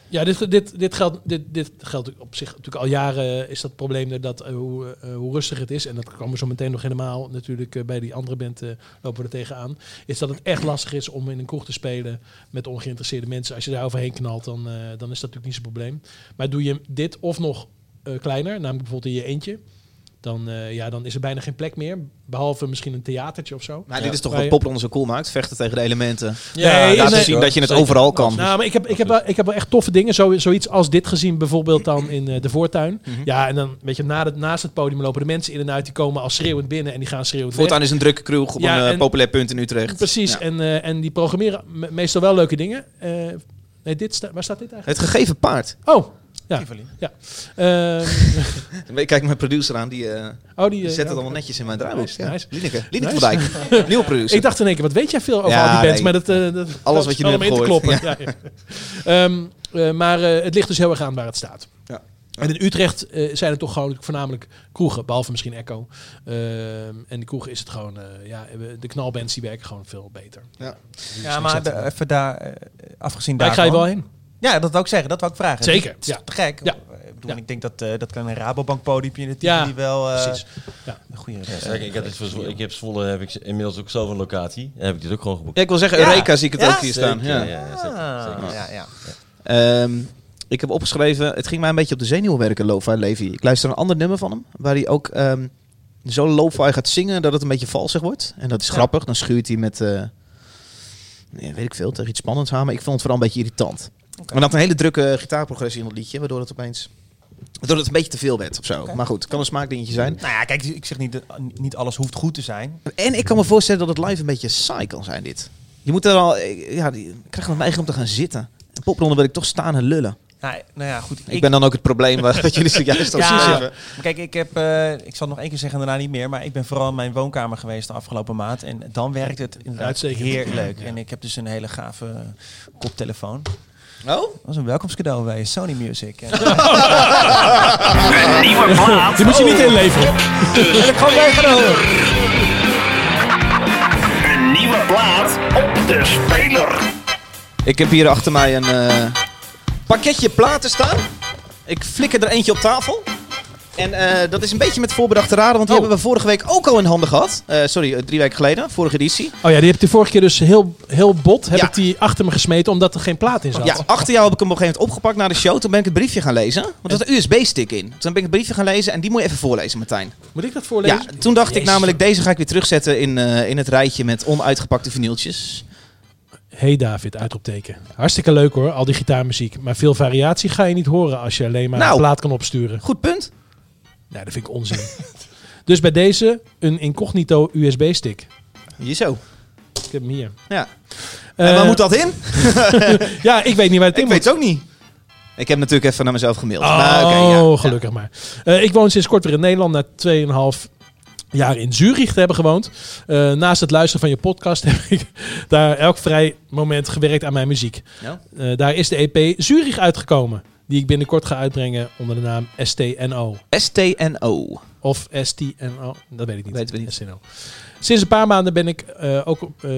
Ja, dit, dit, dit, geldt, dit, dit geldt op zich natuurlijk al jaren. Is dat probleem er dat eh, hoe, eh, hoe rustig het is. En dat komen we zo meteen nog helemaal natuurlijk eh, bij die andere band eh, lopen we er tegenaan. Is dat het echt lastig is om in een kroeg te spelen met ongeïnteresseerde mensen. Als je daar overheen knalt, dan, eh, dan is dat natuurlijk niet zo'n probleem. Maar doe je dit of nog eh, kleiner, namelijk bijvoorbeeld in je eentje. dan, eh, ja, dan is er bijna geen plek meer. Behalve misschien een theatertje of zo. Maar dit is toch wat je- Popron zo cool maakt? Vechten tegen de elementen. Laten nee. zien dat je het Zeker. overal kan. Nou, maar ik heb, ik, heb wel, ik heb wel echt toffe dingen. Zo, zoiets als dit gezien, bijvoorbeeld dan in eh, de voortuin. Mhm. Ja, en dan weet je, na het, naast het podium lopen de mensen in en uit. Die komen als schreeuwend binnen en die gaan schreeuwend weg. Voortaan is een drukke kroeg op Ja, een en- populair punt in Utrecht. Precies, Ja. en, eh, en die programmeren me- meestal wel leuke dingen. Eh, nee, dit sta- waar staat dit eigenlijk? Het gegeven paard. Oh, ja. Tivoli. ja. Ehm, Ik kijk mijn producer aan, die, eh, oh, die, die zet het oh, allemaal netjes in mijn draaiboek. Nice, Ja. nice. Lineke, Lineke Nice. van Dijk. Nieuwe producer. Ik dacht in één keer, wat weet jij veel over Ja, al die bands? nee. Maar dat, eh, dat Alles dat wat je nu hebt in te gehoord. kloppen. Ja. ja. Ehm, eh, maar eh, het ligt dus heel erg aan waar het staat. Ja. En in Utrecht zijn het toch gewoon voornamelijk kroegen, behalve misschien Echo. Ehm, en die kroegen is het gewoon, eh, ja, de knalbands die werken gewoon veel beter. Ja, maar de- even daar, afgezien Maar ik ga daarvan. je wel heen. Ja, dat wou ik zeggen. Dat wou ik vragen. Zeker, Het is ja. te gek. Ja. Ik bedoel, Ja. ik denk dat, eh, dat kan een Rabobank podiumpje in de Ja, Tivoli wel eh, Precies. een goede Ja, ik, ik, heb het voor ik heb Zwolle heb ik inmiddels ook zelf een locatie. En heb ik dit ook gewoon geboekt. Ja, ik wil zeggen, Ja. Eureka zie ik het Ja, ook hier staan. Zeker, Ja. ja, ja, zeker, Ah, zeker. ja, ja. Ehm, ik heb opgeschreven, het ging mij een beetje op de zenuwen werken, Lo-Fi Levi. Ik luister een ander nummer van hem, waar hij ook ehm, zo lo-fi gaat zingen dat het een beetje valsig wordt. En dat is grappig, dan schuurt hij met, eh, nee, weet ik veel, tegen iets spannends aan. Maar ik vond het vooral een beetje irritant. Maar hij had een hele drukke gitaarprogressie in het liedje, waardoor het opeens... Waardoor het een beetje te veel werd of zo. Maar goed, het kan een smaakdingetje zijn. Nou ja, kijk, ik zeg niet, dat niet alles hoeft goed te zijn. En ik kan me voorstellen dat het live een beetje saai kan zijn, dit. Je moet er al, ja, die, ik krijg mijn eigen om te gaan zitten. In popronde wil ik toch staan en lullen. Nou, nou ja, goed. Ik, ben dan ook het probleem waar- wat jullie zojuist al Ja, kijk, ik heb, eh, ik zal nog één keer zeggen en daarna niet meer, maar ik ben vooral in mijn woonkamer geweest de afgelopen maand en dan werkt het inderdaad Uitstekend. heerlijk. En ik heb dus een hele gave eh, koptelefoon. Oh? Dat was een welkomstcadeau bij Sony Music. En, Die moet je niet inleveren. en ik ga weggenomen. Een nieuwe plaat op de speler. Ik heb hier achter mij een eh, pakketje platen staan. Ik flikker er eentje op tafel. En eh, dat is een beetje met voorbedachte raden, want die Oh. hebben we vorige week ook al in handen gehad. Eh, sorry, eh, drie weken geleden, vorige editie. Oh ja, die heb de vorige keer dus heel, heel bot heb Ja. ik die achter me gesmeten omdat er geen plaat in zat. Ja, achter jou heb ik hem op een gegeven moment opgepakt na de show. Toen ben ik het briefje gaan lezen. Want er zat een USB-stick in. Toen ben ik het briefje gaan lezen en die moet je even voorlezen, Martijn. Moet ik dat voorlezen? Ja, toen dacht ik namelijk, deze ga ik weer terugzetten in, in het rijtje met onuitgepakte vinyltjes. Hey David, uitroepteken. Hartstikke leuk hoor, al die gitaarmuziek. Maar veel variatie ga je niet horen als je alleen maar Nou. een plaat kan opsturen. Goed punt. Nou, dat vind ik onzin. dus bij deze een incognito USB-stick. Hier zo. Ik heb hem hier. Ja. Eh, en waar moet dat in? Ja, ik weet niet waar het in Ik moet. weet het ook niet. Ik heb natuurlijk even naar mezelf gemaild. Oh, Maar ja. gelukkig maar. Eh, ik woon sinds kort weer in Nederland na 2,5 jaar in Zurich te hebben gewoond. Eh, naast het luisteren van je podcast heb ik daar elk vrij moment gewerkt aan mijn muziek. Ja. Daar is de EP Zurich uitgekomen. Die ik binnenkort ga uitbrengen onder de naam STNO. STNO. Of STNO, dat weet ik niet. Weten we niet. STNO. Sinds een paar maanden ben ik eh, ook, eh,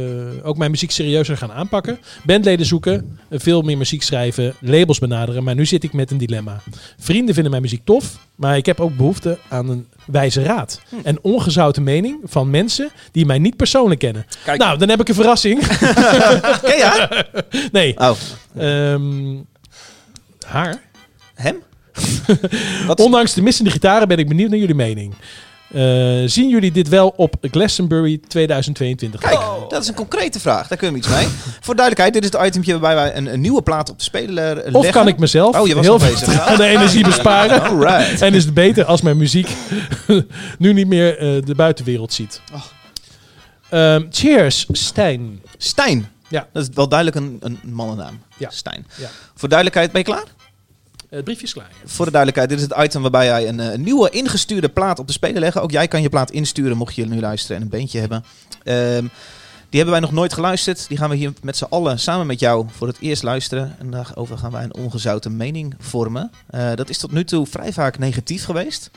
ook mijn muziek serieuzer gaan aanpakken. Bandleden zoeken, eh, veel meer muziek schrijven, labels benaderen. Maar nu zit ik met een dilemma. Vrienden vinden mijn muziek tof, maar ik heb ook behoefte aan een wijze raad. Hm. En ongezouten mening van mensen die mij niet persoonlijk kennen. Kijk. Nou, dan heb ik een verrassing. Ken nee. Oh, Ehm, haar? hem? Ondanks de missende gitaren ben ik benieuwd naar jullie mening. Eh, zien jullie dit wel op Glastonbury 2022? Kijk, dat is een concrete vraag. Daar kunnen we iets mee. Voor duidelijkheid, dit is het itempje waarbij wij een, een nieuwe plaat op de speler leggen. Of kan ik mezelf Oh, je was heel veel bezig. aan de energie besparen? Alright. En is het beter als mijn muziek nu niet meer eh, de buitenwereld ziet? Oh. Ehm, cheers, Stijn. Stijn. Ja. Dat is wel duidelijk een, een mannennaam. Ja. Stijn. Ja. Voor duidelijkheid, ben je klaar? Het briefje is klaar. Voor de duidelijkheid, dit is het item waarbij jij een, eh, nieuwe ingestuurde plaat op de speler leggen. Ook jij kan je plaat insturen mocht je nu luisteren en een beentje hebben. Ehm, die hebben wij nog nooit geluisterd. Die gaan we hier met z'n allen samen met jou voor het eerst luisteren. En daarover gaan wij een ongezouten mening vormen. Eh, dat is tot nu toe vrij vaak negatief geweest.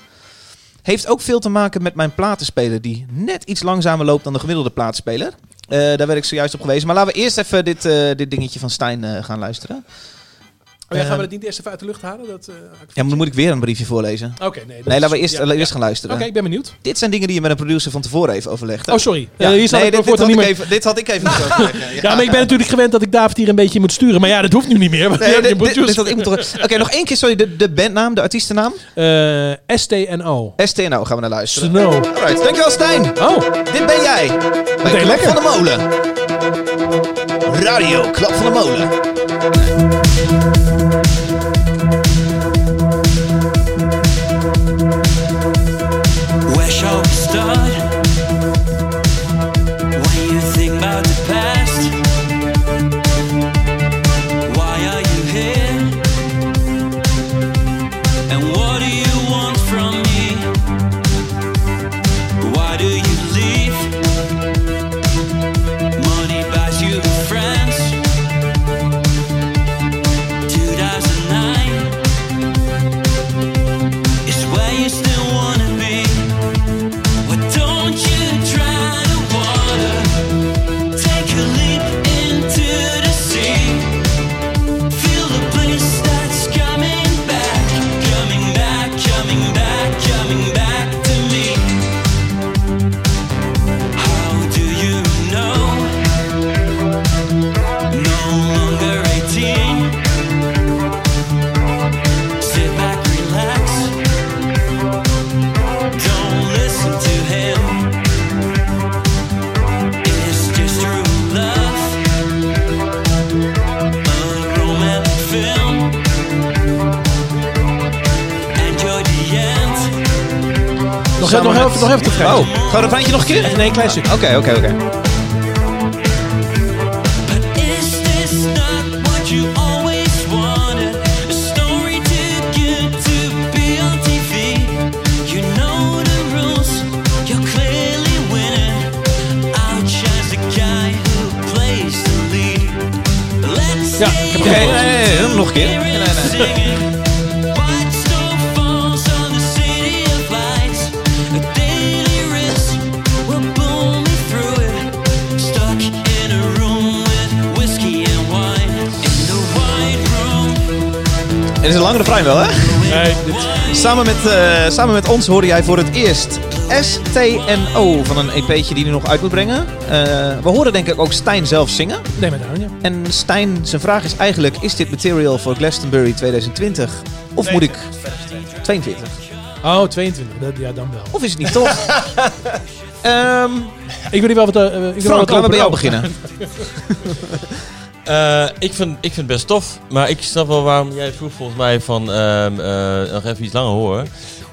Heeft ook veel te maken met mijn platenspeler die net iets langzamer loopt dan de gemiddelde platenspeler. Daar werd ik zojuist op gewezen. Maar laten we eerst even dit, dit dingetje van Stijn gaan luisteren. Oh ja, gaan we Ehm, het niet eerst even uit de lucht halen? Dat, eh, Ja, maar dan moet ik weer een briefje voorlezen. Oké, nee. Nee, laten we eerst, ja, eerst ja. gaan luisteren. Oké, ik ben benieuwd. Dit zijn dingen die je met een producer van tevoren even overlegt. hè? Oh, sorry. Ja. Eh, hier staat nee, dit, had niet ik meer... even, dit had ik even moeten overleggen. Ja, maar ik ben natuurlijk gewend dat ik David hier een beetje moet sturen. Maar ja, dat hoeft nu niet meer. Nee. Oké, nog één keer, sorry, de, de bandnaam, de artiestennaam. Eh, STNO. STNO gaan we naar luisteren. Snow. Alright, dankjewel Stijn. Oh, Dit ben jij. Bij Klap lekker. van de Molen. Radio Klap van de Molen. Een nog een keer? Nee, een klein stukje. Oké, oké, oké. But een langere vrij wel, hè? Nee, dit- Samen met, eh, samen met ons hoorde jij voor het eerst STNO van een EP'tje die hij nog uit moet brengen. Eh, we horen denk ik ook Stijn zelf zingen. nee, maar daar, ja. En Stijn, zijn vraag is eigenlijk, is dit material voor Glastonbury 2020? Of moet ik... 22. Oh, 22. Dat, ja, dan wel. Of is het niet toch? Ehm Ik wil hier wel wat... eh, ik wil Frank, laten we bij jou beginnen. Eh, ik, vind, ik vind het best tof, maar ik snap wel waarom jij vroeg volgens mij van ehm, eh, nog even iets langer horen.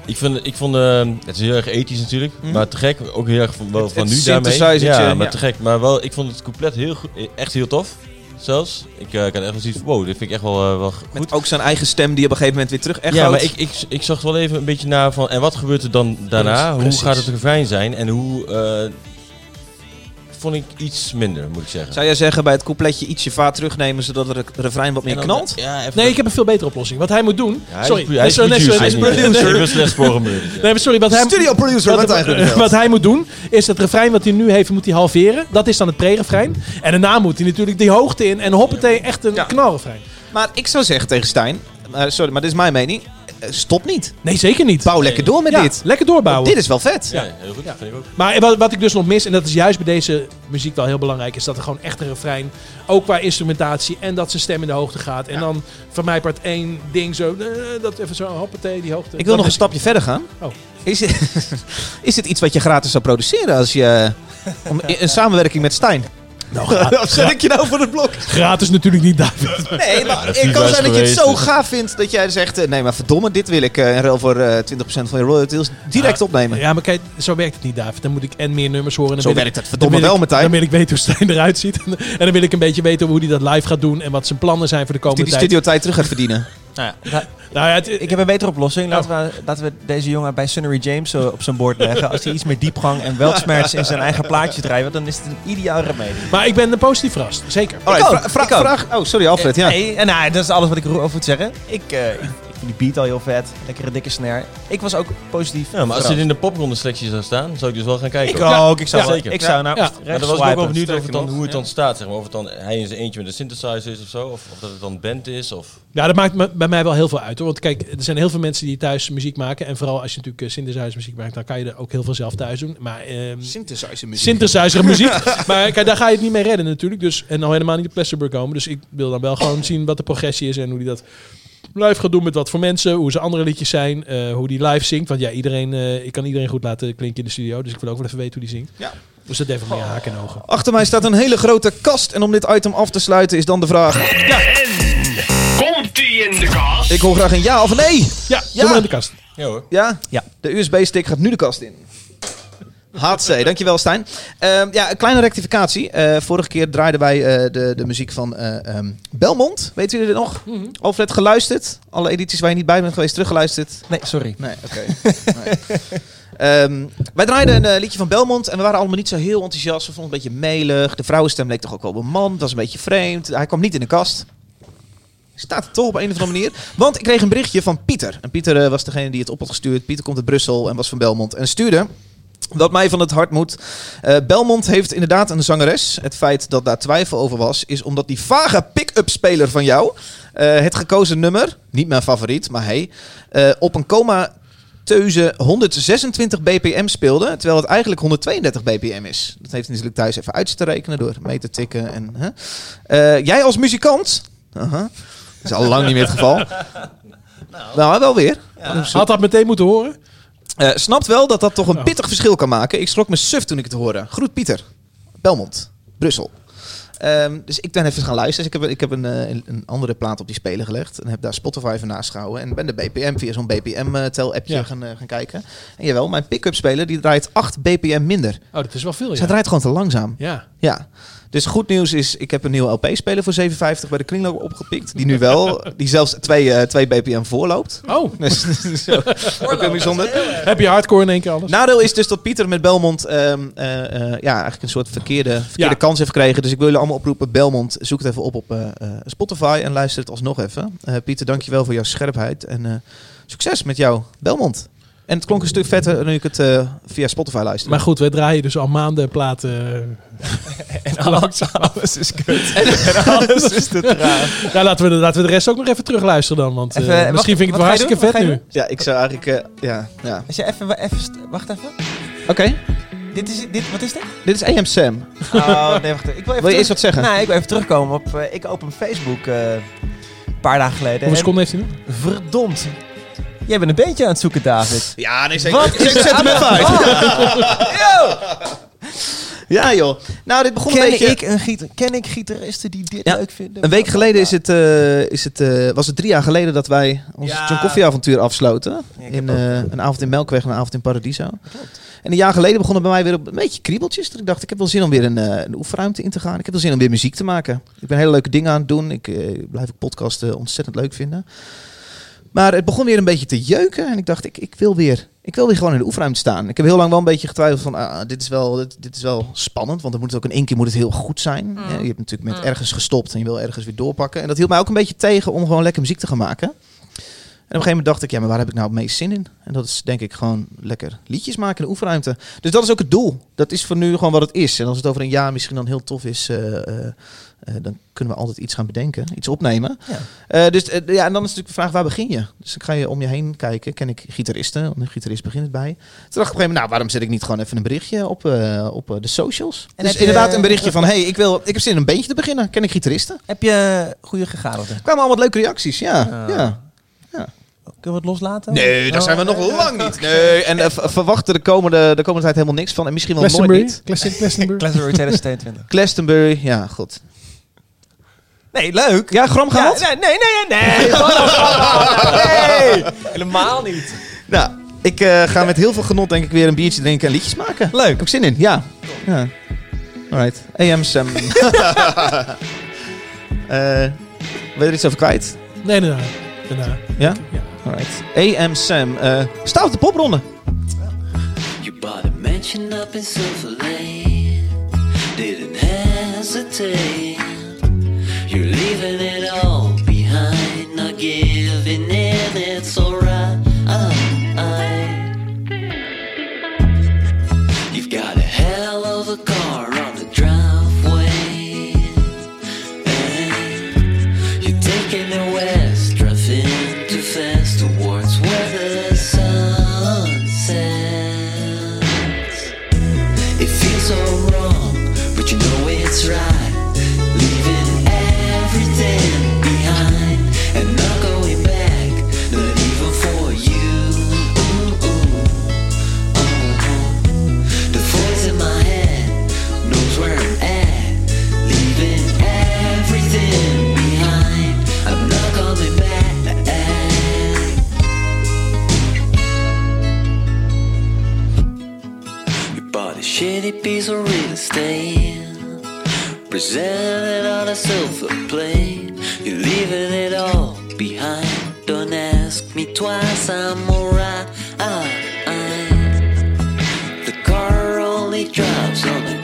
Ik, vind, ik vond, ehm, het is heel erg ethisch natuurlijk, maar te gek. Ook heel erg van, wel Het- van het nu daarmee. Ja, maar ja. te gek. Maar wel, ik vond het couplet heel, goed- echt heel tof. Zelfs. Ik eh, kan echt wel zoiets van, wow, dit vind ik echt wel, wel goed. Met ook zijn eigen stem die op een gegeven moment weer terug echoot. Ja, maar ik, ik, ik zag wel even een beetje naar van, en wat gebeurt er dan daarna? Hoe gaat het refrein zijn? En hoe, vond ik iets minder, moet ik zeggen. Zou jij zeggen bij het coupletje ietsje vaart terugnemen zodat het refrein wat meer dan- knalt? Ja, even Nee, ik heb een veel betere oplossing. Wat hij moet doen... Ja, hij is- sorry. hij is producer, sorry, hij is nee, niet- nee, sorry, wat hij, Studio producer, wat, wat hij moet doen, is het refrein wat hij nu heeft, moet hij halveren. Dat is dan het pre-refrein. En daarna moet hij natuurlijk die hoogte in en hoppatee, echt een Ja. knalrefrein. Maar ik zou zeggen tegen Stijn, eh, sorry, maar dit is mijn mening. Eh, Stop niet. Nee, zeker niet. Bouw lekker door met Ja, dit. lekker doorbouwen. Dit is wel vet. Ja, heel goed. Vind ik ook. Maar wat, wat ik dus nog mis, en dat is juist bij deze muziek wel heel belangrijk, is dat er gewoon echt een refrein, ook qua instrumentatie, en dat zijn stem in de hoogte gaat. En dan van mij part één ding zo, eh, dat even zo, hoppatee, die hoogte. Ik wil nog een stapje verder gaan. Oh. Is, het, is het iets wat je gratis zou produceren als je... Om, in, in samenwerking met Stijn? Nou, zet ik je nou voor het blok? Gratis natuurlijk niet, David. Nee, maar het kan zijn dat je het zo dus. gaaf vindt dat jij zegt... eh, nee, maar verdomme, dit wil ik eh, in ruil voor eh 20% van je royalties direct opnemen. Ja, maar kijk, zo werkt het niet, David. Dan moet ik en meer nummers horen. En dan Zo werkt ik- het verdomme dan wil wel, ik- Martijn. Dan wil ik weten hoe Stijn eruit ziet. en dan wil ik een beetje weten hoe hij dat live gaat doen. En wat zijn plannen zijn voor de Die komende die tijd. studiotijd terug gaat verdienen. Nou ja, Nou ja, het, ik heb een betere oplossing. Laten we, laten we deze jongen bij Sunnery James zo op zijn bord leggen. Als hij iets meer diepgang en weltsmerts in zijn eigen plaatje draait, dan is het een ideaal remedie. maar ik ben er positief verrast. Zeker. Alright, ook, vra- vra- ik ook. vraag... Oh, sorry Alfred, ja. Nee, en nou, dat is alles wat ik erover moet zeggen. Eh, ik Die beat al heel vet. Lekkere dikke snare. Ik was ook positief. Ja, maar als dit in de popronde selectie zou staan, zou ik dus wel gaan kijken. Ik hoor. ook. Ik zou, Ja, zeker. Ik zou naar Ja. rechts Maar dan was ik ook wel benieuwd of het Sterker dan, hoe het ja. dan staat. Zeg maar. Of het dan hij in zijn eentje met een synthesizer is of zo. Of, of dat het dan band is. Of... Ja, dat maakt me- bij mij wel heel veel uit. Hoor. Want kijk, er zijn heel veel mensen die thuis muziek maken. En vooral als je natuurlijk uh, synthesizer muziek maakt, dan kan je er ook heel veel zelf thuis doen. Maar ehm Synthesizer muziek. synthesizer muziek. maar kijk, daar ga je het niet mee redden natuurlijk. Dus, en al helemaal niet op Plasterburg komen. Dus ik wil dan wel gewoon zien wat de progressie is en hoe die dat live gaat doen met wat voor mensen. Hoe ze andere liedjes zijn. eh, hoe die live zingt. Want ja, iedereen, eh, ik kan iedereen goed laten klinken in de studio. Dus ik wil ook wel even weten hoe die zingt. Ja. Dus dat heeft wel meer haken en ogen. Achter mij staat een hele grote kast. En om dit item af te sluiten is dan de vraag... Komt die in de kast? Ik hoor graag een ja of een nee. Ja, Ja. doe maar in de kast. Ja hoor. Ja? Ja. De USB-stick gaat nu de kast in. HC, dankjewel Stijn. Ehm, ja, een kleine rectificatie. Eh, vorige keer draaiden wij eh, de, de muziek van eh, ehm, Belmont. Weet jullie dit nog? Alfred geluisterd. Alle edities waar je niet bij bent geweest, teruggeluisterd. Nee, sorry. Nee, oké. Nee. Ehm, wij draaiden een liedje van Belmont en we waren allemaal niet zo heel enthousiast. We vonden het een beetje melig. De vrouwenstem leek toch ook wel op een man. Dat was een beetje vreemd. Hij kwam niet in de kast. Staat er toch op een of andere manier. Want ik kreeg een berichtje van Pieter. En Pieter was degene die het op had gestuurd. Pieter komt uit Brussel en was van Belmont. En stuurde wat mij van het hart moet. Eh, Belmont heeft inderdaad een zangeres. Het feit dat daar twijfel over was, is omdat die vage pick-up speler van jou eh, het gekozen nummer, niet mijn favoriet, maar hey, eh, op een coma teuze 126 bpm speelde, terwijl het eigenlijk 132 bpm is. Dat heeft natuurlijk thuis even uit te rekenen door mee te tikken. En, jij als muzikant, dat is al lang niet meer het geval. Nou, wel weer. Had dat meteen moeten horen? Eh, snapt wel dat dat toch een Oh. pittig verschil kan maken. Ik schrok me suf toen ik het hoorde. Groet Pieter. Belmont. Brussel. Ehm, dus ik ben even gaan luisteren. Dus ik heb, ik heb een, eh, een, een andere plaat op die speler gelegd. En heb daar Spotify van naast gehouden. En ben de BPM via zo'n BPM-tel-appje Ja. gaan, eh, gaan kijken. En jawel, mijn pick-up speler die draait 8 BPM minder. Oh, dat is wel veel, Dus ja. draait gewoon te langzaam. Ja. Ja. Dus goed nieuws is, ik heb een nieuwe LP-speler voor 7,50 bij de Kringloop opgepikt. Die nu wel, die zelfs 2 eh, 2 BPM voorloopt. Oh, Dus dat is ook ook heel bijzonder. heb je hardcore in één keer alles? Nadeel is dus dat Pieter met Belmont ehm, eh, eh, ja, eigenlijk een soort verkeerde, verkeerde Ja. kans heeft gekregen. Dus ik wil jullie allemaal oproepen. Belmont, zoek het even op op eh, eh, Spotify en luister het alsnog even. Eh, Pieter, dankjewel voor jouw scherpheid. En eh, succes met jou, Belmont. En het klonk een stuk vetter nu ik het eh, via Spotify luisterde. Maar goed, we draaien dus al maanden platen. En alles, alles is kut. en alles is te traag. Ja, laten we, de, laten we de rest ook nog even terugluisteren dan. Want eh, Even, wacht, misschien vind ik het wel hartstikke vet nu. ja, ik zou eigenlijk... eh, ja, ja. Als je even, even, wacht even. Oké, Dit is, dit, wat is dit? dit is AM Sam. Oh, nee, wacht. Ik wil, even Wil je eerst wat zeggen? Nee, ik wil even terugkomen op... eh, ik open Facebook eh, een paar dagen geleden. Hoeveel En seconden heeft hij nu? Verdomd. Jij bent een bandje aan het zoeken, David. Ja, nee, Wat Ik is zet hem even uit. Ja joh. Nou, dit begon een Ken beetje... ik, een ken ik gitaristen die dit Ja, leuk vinden? Een week geleden is het, eh, is het, eh, was het drie jaar geleden dat wij ons Ja. John Coffee avontuur afsloten. Ja, in, eh, een avond in Melkweg en een avond in Paradiso. En een jaar geleden begonnen bij mij weer op een beetje kriebeltjes. Dat ik dacht, ik heb wel zin om weer een, een oefenruimte in te gaan. Ik heb wel zin om weer muziek te maken. Ik ben hele leuke dingen aan het doen. Ik blijf ook podcasten ontzettend leuk vinden. Maar het begon weer een beetje te jeuken. En ik dacht, ik, ik, wil weer, ik wil weer gewoon in de oefenruimte staan. Ik heb heel lang wel een beetje getwijfeld van, ah, dit, is wel, dit, dit is wel spannend. Want dan moet het ook in één keer moet het heel goed zijn. Ja, je hebt natuurlijk met ergens gestopt en je wil ergens weer doorpakken. En dat hield mij ook een beetje tegen om gewoon lekker muziek te gaan maken. Op een gegeven moment dacht ik, ja, maar waar heb ik nou het meest zin in? En dat is denk ik gewoon lekker liedjes maken in de oefenruimte. Dus dat is ook het doel. Dat is voor nu gewoon wat het is. En als het over een jaar misschien dan heel tof is, eh, eh, eh, dan kunnen we altijd iets gaan bedenken, iets opnemen. Ja. Dus ja, en dan is natuurlijk de vraag, waar begin je? Dus dan ga je om je heen kijken. Ken ik gitaristen? Want een gitarist begint het bij. Toen dacht ik op een gegeven moment, nou, waarom zet ik niet gewoon even een berichtje op, op de socials? En dus inderdaad een berichtje van, hey, ik, wil, ik heb zin in een bandje te beginnen. Ken ik gitaristen? Heb je goede gegadigden? Er kwamen allemaal leuke reacties, ja. Ja. Kunnen we het loslaten? Nee, daar zijn we Oh, nog ja. lang niet. Nee, en eh, v- verwacht er de komende, de komende tijd helemaal niks van. En misschien wel nooit niet. Glaston- Glastonbury? Glastonbury 2022. Glastonbury, ja, goed. Nee, leuk. Ja, gram Ja, gehaald? nee, nee, nee, nee. nee. nee. Helemaal niet. Nou, ik eh, ga met heel veel genot denk ik weer een biertje drinken en liedjes maken. Leuk. Heb ik zin in, ja. ja. Alright. AM Sam. Eh, wil je er iets over kwijt? Nee, daarna. daarna. Ja? Ja. Alright. AM Sam, eh, uh, sta op de popronde. You bought a mansion up in Silver Lane. Didn't hesitate. You're leaving it all behind. Not giving in, it's alright. Uh, uh. You've got a hell of a car. Piece of real estate, presented on a silver plate. You're leaving it all behind. Don't ask me twice, I'm alright. The car only drives on a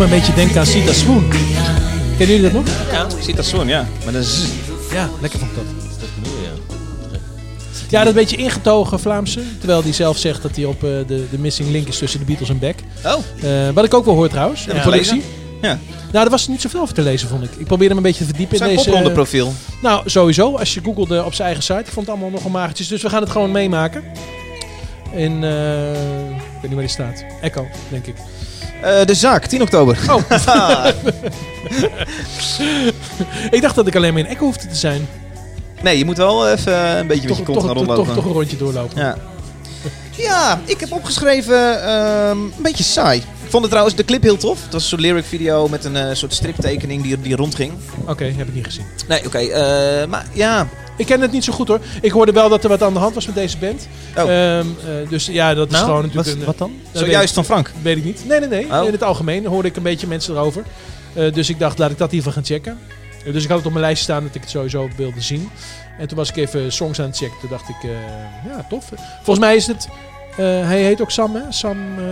me een beetje denken aan Sita Swoon. Kennen jullie dat nog? Ja, Sita Swoon, ja. Met een z. Ja, lekker vond ik dat. Ja, dat beetje ingetogen Vlaamse. Terwijl hij zelf zegt dat hij op eh, de, de missing link is tussen de Beatles en Beck. Oh. Eh, wat ik ook wel hoor trouwens. Ja, de productie. gelezen? Ja. Nou, er was niet zoveel over te lezen, vond ik. Ik probeerde hem een beetje te verdiepen Zijn in deze... popronde profiel. Nou, sowieso. Als je googelde op zijn eigen site. Ik vond het allemaal nogal magertjes. Dus we gaan het gewoon meemaken. In, eh, ik weet niet waar die staat. Echo, denk ik. Eh, de zaak, 10 oktober. Oh. ik dacht dat ik alleen maar in Echo hoefde te zijn. nee, je moet wel even een beetje met je Toch, kont toch, gaan toch, rondlopen. toch, toch een rondje doorlopen. Ja. ja, ik heb opgeschreven ehm, een beetje saai. Ik vond het trouwens de clip heel tof. Het was zo'n lyric video met een eh, soort striptekening die, die rondging. Oké, heb ik niet gezien. Nee, oké. eh, maar ja, Ik ken het niet zo goed hoor. Ik hoorde wel dat er wat aan de hand was met deze band. Oh. Ehm, eh, dus ja, dat is Nou, gewoon natuurlijk wat- een... wat dan? zojuist van Frank. weet ik niet. Nee, nee, nee. Oh. In het algemeen hoorde ik een beetje mensen erover. Eh, dus ik dacht, laat ik dat even gaan checken. Dus ik had het op mijn lijstje staan dat ik het sowieso wilde zien. En toen was ik even songs aan het checken. Toen dacht ik, eh, ja, tof. Volgens mij is het... eh, hij heet ook Sam, hè? Sam, eh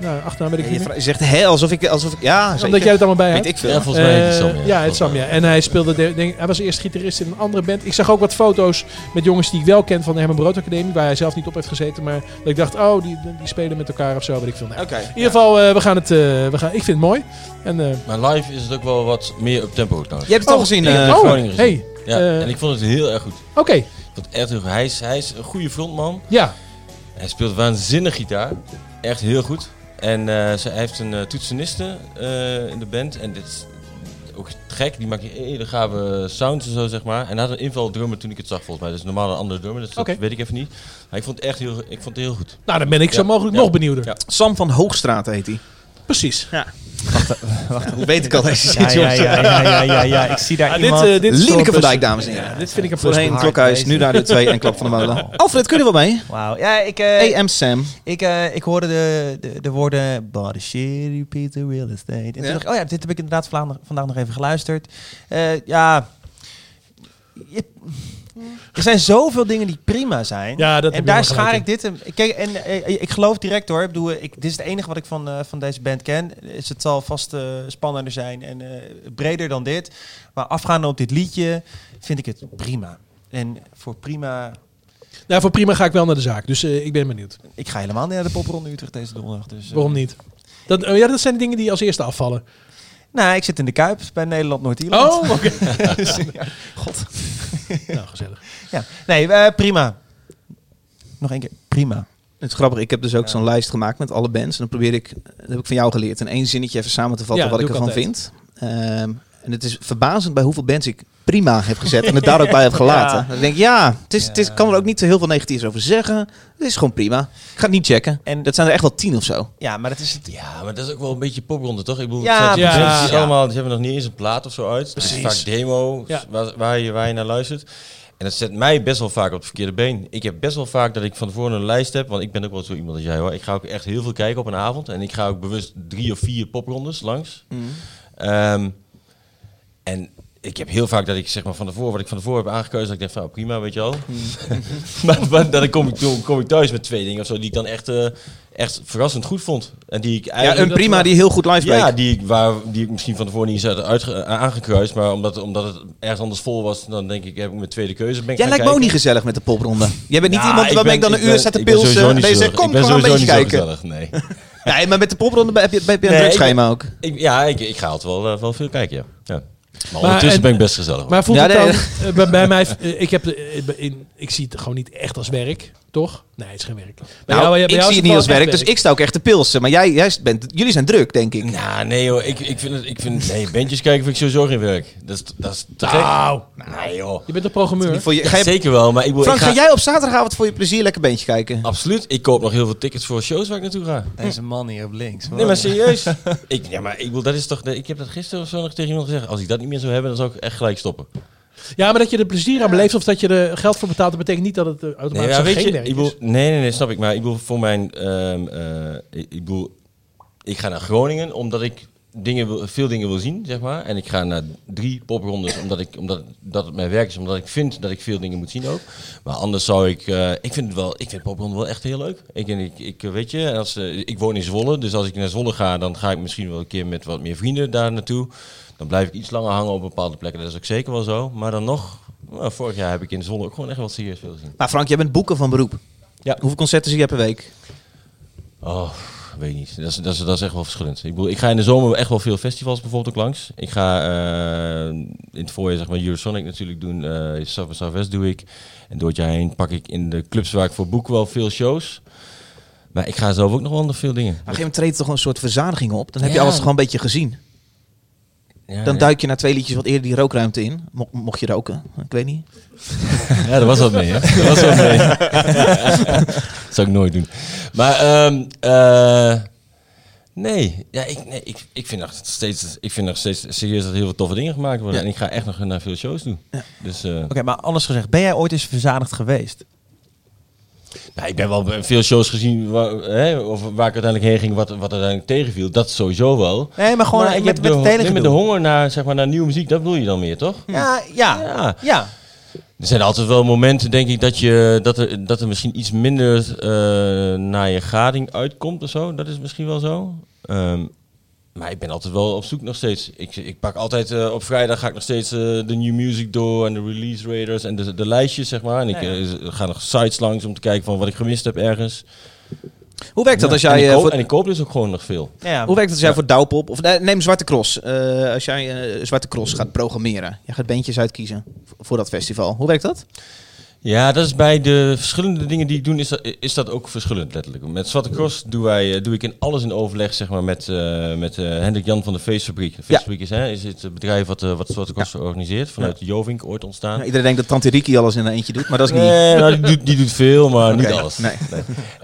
nou, achternaam weet ik niet je zegt, alsof ik... Alsof ik ja, zeker. Omdat jij het allemaal bij hebt. Weet ik veel. Ja, volgens mij heet Eh, Sam. Ja, het Sam, ja. En hij speelde, de, denk, hij was eerst gitarist in een andere band. Ik zag ook wat foto's met jongens die ik wel ken van de Herman Brood Academie, waar hij zelf niet op heeft gezeten. Maar dat ik dacht, oh, die, die spelen met elkaar of zo, weet ik veel. Nou, Oké. In ieder geval, eh, we gaan het, eh, we gaan, ik vind het mooi. En, eh, Maar live is het ook wel wat meer up tempo trouwens. Je hebt het al gezien. Heb eh, het oh, Groningen gezien. hey. Ja, en ik vond het heel erg goed. Oké, het echt. Hij is, hij is een goede frontman. ja. Hij speelt waanzinnig gitaar. Echt heel goed. En eh, ze, hij heeft een eh, toetseniste eh, in de band. En dit is ook gek. Die maakt hele gave sounds en zo, zeg maar. En hij had een inval drummer toen ik het zag, volgens mij. Dus normaal een andere drummer. Dus dat weet ik even niet. Maar ik vond het echt heel, ik vond het heel goed. Nou, dan ben ik zo mogelijk Ja. nog benieuwder. Ja. Sam van Hoogstraat heet hij. Precies. Hoe weet ik al deze Ja, shit, ja, ja, ja, ja, ja, ja. Ik zie daar Ah, dit, iemand... eh, dit is Lieneke toch van Dijk, dames en heren. Ja, dit vind ik een Voorheen. Klokhuis, nu naar de 2 en Klap van de Molen. Alfred, kun je wel mee? Wauw. Ja, ik, eh, AM Sam. ik, eh, ik hoorde de, de, de woorden piece of real estate. En toen Ja? dacht ik, oh ja, dit heb ik inderdaad vandaag nog even geluisterd. Eh, ja... Je- er zijn zoveel dingen die prima zijn. Ja, dat en daar schaar ik dit... in. Kijk, en eh, ik geloof direct hoor. Ik bedoel, ik, dit is het enige wat ik van, eh, van deze band ken. Is het zal vast eh, spannender zijn en breder dan dit. Maar afgaande op dit liedje vind ik het prima. En voor prima... Nou, voor prima ga ik wel naar de zaak. Dus ik ben benieuwd. Ik ga helemaal niet naar de popronde Utrecht deze donderdag. Dus, Waarom niet? Dat, oh ja, dat zijn de dingen die als eerste afvallen. Nou, ik zit in de Kuip bij Nederland-Noord-Ierland. Oh, oké. Dus, ja, God. nou, gezellig. Ja. Nee, eh, prima. Nog één keer. Prima. Het is grappig, ik heb dus ook zo'n lijst gemaakt met alle bands. En dan probeer ik, dat heb ik van jou geleerd, in één zinnetje even samen te vatten Ja, wat ik ervan altijd. vind. Ehm, en het is verbazend bij hoeveel bands ik prima heb gezet en het daar ook bij heb gelaten. Ja. Dan denk ik, ja, het is, het is, kan er ook niet zo heel veel negatiefs over zeggen. Het is gewoon prima. Ik ga het niet checken. En- dat zijn er echt wel tien of zo. Ja, maar dat is het. Ja, maar dat is ook wel een beetje popronde, toch? Ik bedoel, Ja, het zijn precies. bands die Ja. allemaal, die hebben nog niet eens een plaat of zo uit. Het is Precies. vaak demo Ja. waar, waar, je, waar je naar luistert. En dat zet mij best wel vaak op het verkeerde been. Ik heb best wel vaak dat ik van tevoren een lijst heb. Want ik ben ook wel zo iemand als jij hoor. Ik ga ook echt heel veel kijken op een avond. En ik ga ook bewust drie of vier poprondes langs. Ehm, en ik heb heel vaak dat ik zeg maar van tevoren, wat ik van tevoren heb aangekozen, dat ik denk van oh, prima, weet je wel. maar, maar dan kom ik, kom ik thuis met twee dingen of zo die ik dan echt, eh, echt verrassend goed vond. En die ik Ja, eigenlijk... een prima die heel goed live bleek. Ja, die, ik- waar, die ik misschien van tevoren niet eens had uitge- aangekruist. Maar omdat, omdat het ergens anders vol was, dan denk ik, heb ik mijn tweede keuze. Ben ik Jij lijkt me ook niet gezellig met de popronde. Jij bent niet Ja, iemand ik waarmee ik ben- dan een ik uur ik ben sowieso pilsen. niet Deze, zo- kom, ik gaan een beetje kijken. gezellig, nee. Nee, maar met de popronde heb je, heb je een Nee, druk ik- schema ook. Ik, ja, ik, ik ga altijd wel, eh, wel veel kijken, ja. ja. Maar, Maar ondertussen en- ben ik best gezellig. Maar voelt Ja, het nee. dan, eh, bij, bij mij, eh, ik, heb, eh, in, ik zie het gewoon niet echt als werk, toch? Nee, het is geen werk. Bij Nou, jou- bij ik jou zie het niet als werk, dus ik sta ook echt te pilsen. Maar jij, jij bent, jullie zijn druk, denk ik. Nou, nee joh, ik, ik vind het, ik vind, nee, bandjes kijken vind ik sowieso geen werk. Dat is, dat is te gek. Nou, Nee joh. je bent een programmeur. Voor je, Ja, ga je, zeker wel, maar ik, bedoel, Frank, ik ga jij op zaterdagavond voor je plezier lekker beentje kijken? Absoluut. Ik koop nog heel veel tickets voor shows waar ik naartoe ga. Deze man hier op links. Nee, maar serieus. ik, ja, maar ik, bedoel, dat is toch, ik heb dat gisteren of zo nog tegen iemand gezegd. Als ik dat niet meer zou hebben, dan zou ik echt gelijk stoppen. Ja, maar dat je er plezier aan beleeft of dat je er geld voor betaalt, dat betekent niet dat het eh, automatisch Nee, ja, weet geen je, werk ik bedoel, nee, nee, nee, snap ik. Maar ik bedoel, voor mijn, ehm, eh, ik, bedoel, ik ga naar Groningen omdat ik dingen wil, veel dingen wil zien, zeg maar. En ik ga naar drie poprondes omdat ik, omdat dat het mijn werk is, omdat ik vind dat ik veel dingen moet zien ook. Maar anders zou ik, eh, ik vind het wel, ik vind popronde wel echt heel leuk. Ik, en ik, ik weet je, als, ik woon in Zwolle, dus als ik naar Zwolle ga, dan ga ik misschien wel een keer met wat meer vrienden daar naartoe. Dan blijf ik iets langer hangen op bepaalde plekken, dat is ook zeker wel zo. Maar dan nog, nou, vorig jaar heb ik in Zwolle ook gewoon echt wel serieus veel gezien. Maar Frank, jij bent boeken van beroep. Ja. Hoeveel concerten zie je per week? Oh, weet niet. Dat is, dat, is, dat is echt wel verschillend. Ik, bedoel, ik ga in de zomer echt wel veel festivals bijvoorbeeld ook langs. Ik ga eh, in het voorjaar zeg maar Eurosonic natuurlijk doen. eh South Southwest doe ik. En door het jaar heen pak ik in de clubs waar ik voor boek wel veel shows. Maar ik ga zelf ook nog wel veel dingen. Maar een gegeven moment treedt toch een soort verzadiging op. Dan heb je alles gewoon een beetje gezien. Ja, Dan ja. duik je na twee liedjes wat eerder die rookruimte in. Mo- mocht je roken, ik weet niet. Ja, dat was wat mee, hè? Dat was wat mee. dat zou ik nooit doen. Maar, ehm, eh, nee. Ja, ik, nee ik, ik, vind nog steeds, ik vind nog steeds serieus dat er heel veel toffe dingen gemaakt worden. Ja. En ik ga echt nog naar veel shows doen. Dus, eh, Oké, maar anders gezegd, ben jij ooit eens verzadigd geweest? Nou, ik ben wel veel shows gezien waar, hè, of waar ik uiteindelijk heen ging, wat, wat uiteindelijk tegenviel. Dat sowieso wel. Nee, maar gewoon Maar met, ik met, de, met de honger naar, zeg maar, naar nieuwe muziek, dat bedoel je dan meer, toch? Ja, ja, Ja. ja. Er zijn altijd wel momenten, denk ik, dat, je, dat, er, dat er misschien iets minder eh, naar je gading uitkomt of zo. Dat is misschien wel zo. Ehm, maar ik ben altijd wel op zoek nog steeds. Ik, ik pak altijd eh, op vrijdag ga ik nog steeds eh, de new music door en de release radars en de, de lijstjes, zeg maar. En ik Ja, ja. eh, ga nog sites langs om te kijken van wat ik gemist heb ergens. Hoe werkt dat als Ja, en, jij... ik koop, voor- en ik koop dus ook gewoon nog veel. ja. Hoe werkt het als jij voor Douwpop, of nee, neem Zwarte Cross. Eh, als jij Zwarte Cross gaat programmeren. Je gaat bandjes uitkiezen voor dat festival. Hoe werkt dat? Ja, dat is bij de verschillende dingen die ik doe, is dat, is dat ook verschillend letterlijk. Met Zwarte Cross doe, wij, eh, doe ik in alles in overleg zeg maar, met, eh, met eh, Hendrik Jan van de Feestfabriek. De Feestfabriek is, hè, is het bedrijf wat, wat Zwarte Cross organiseert, vanuit Jovink ooit ontstaan. Ja, iedereen denkt dat Tante Riki alles in een eentje doet, maar dat is niet. Nee, nou, die, doet, die doet veel, maar niet alles. nee.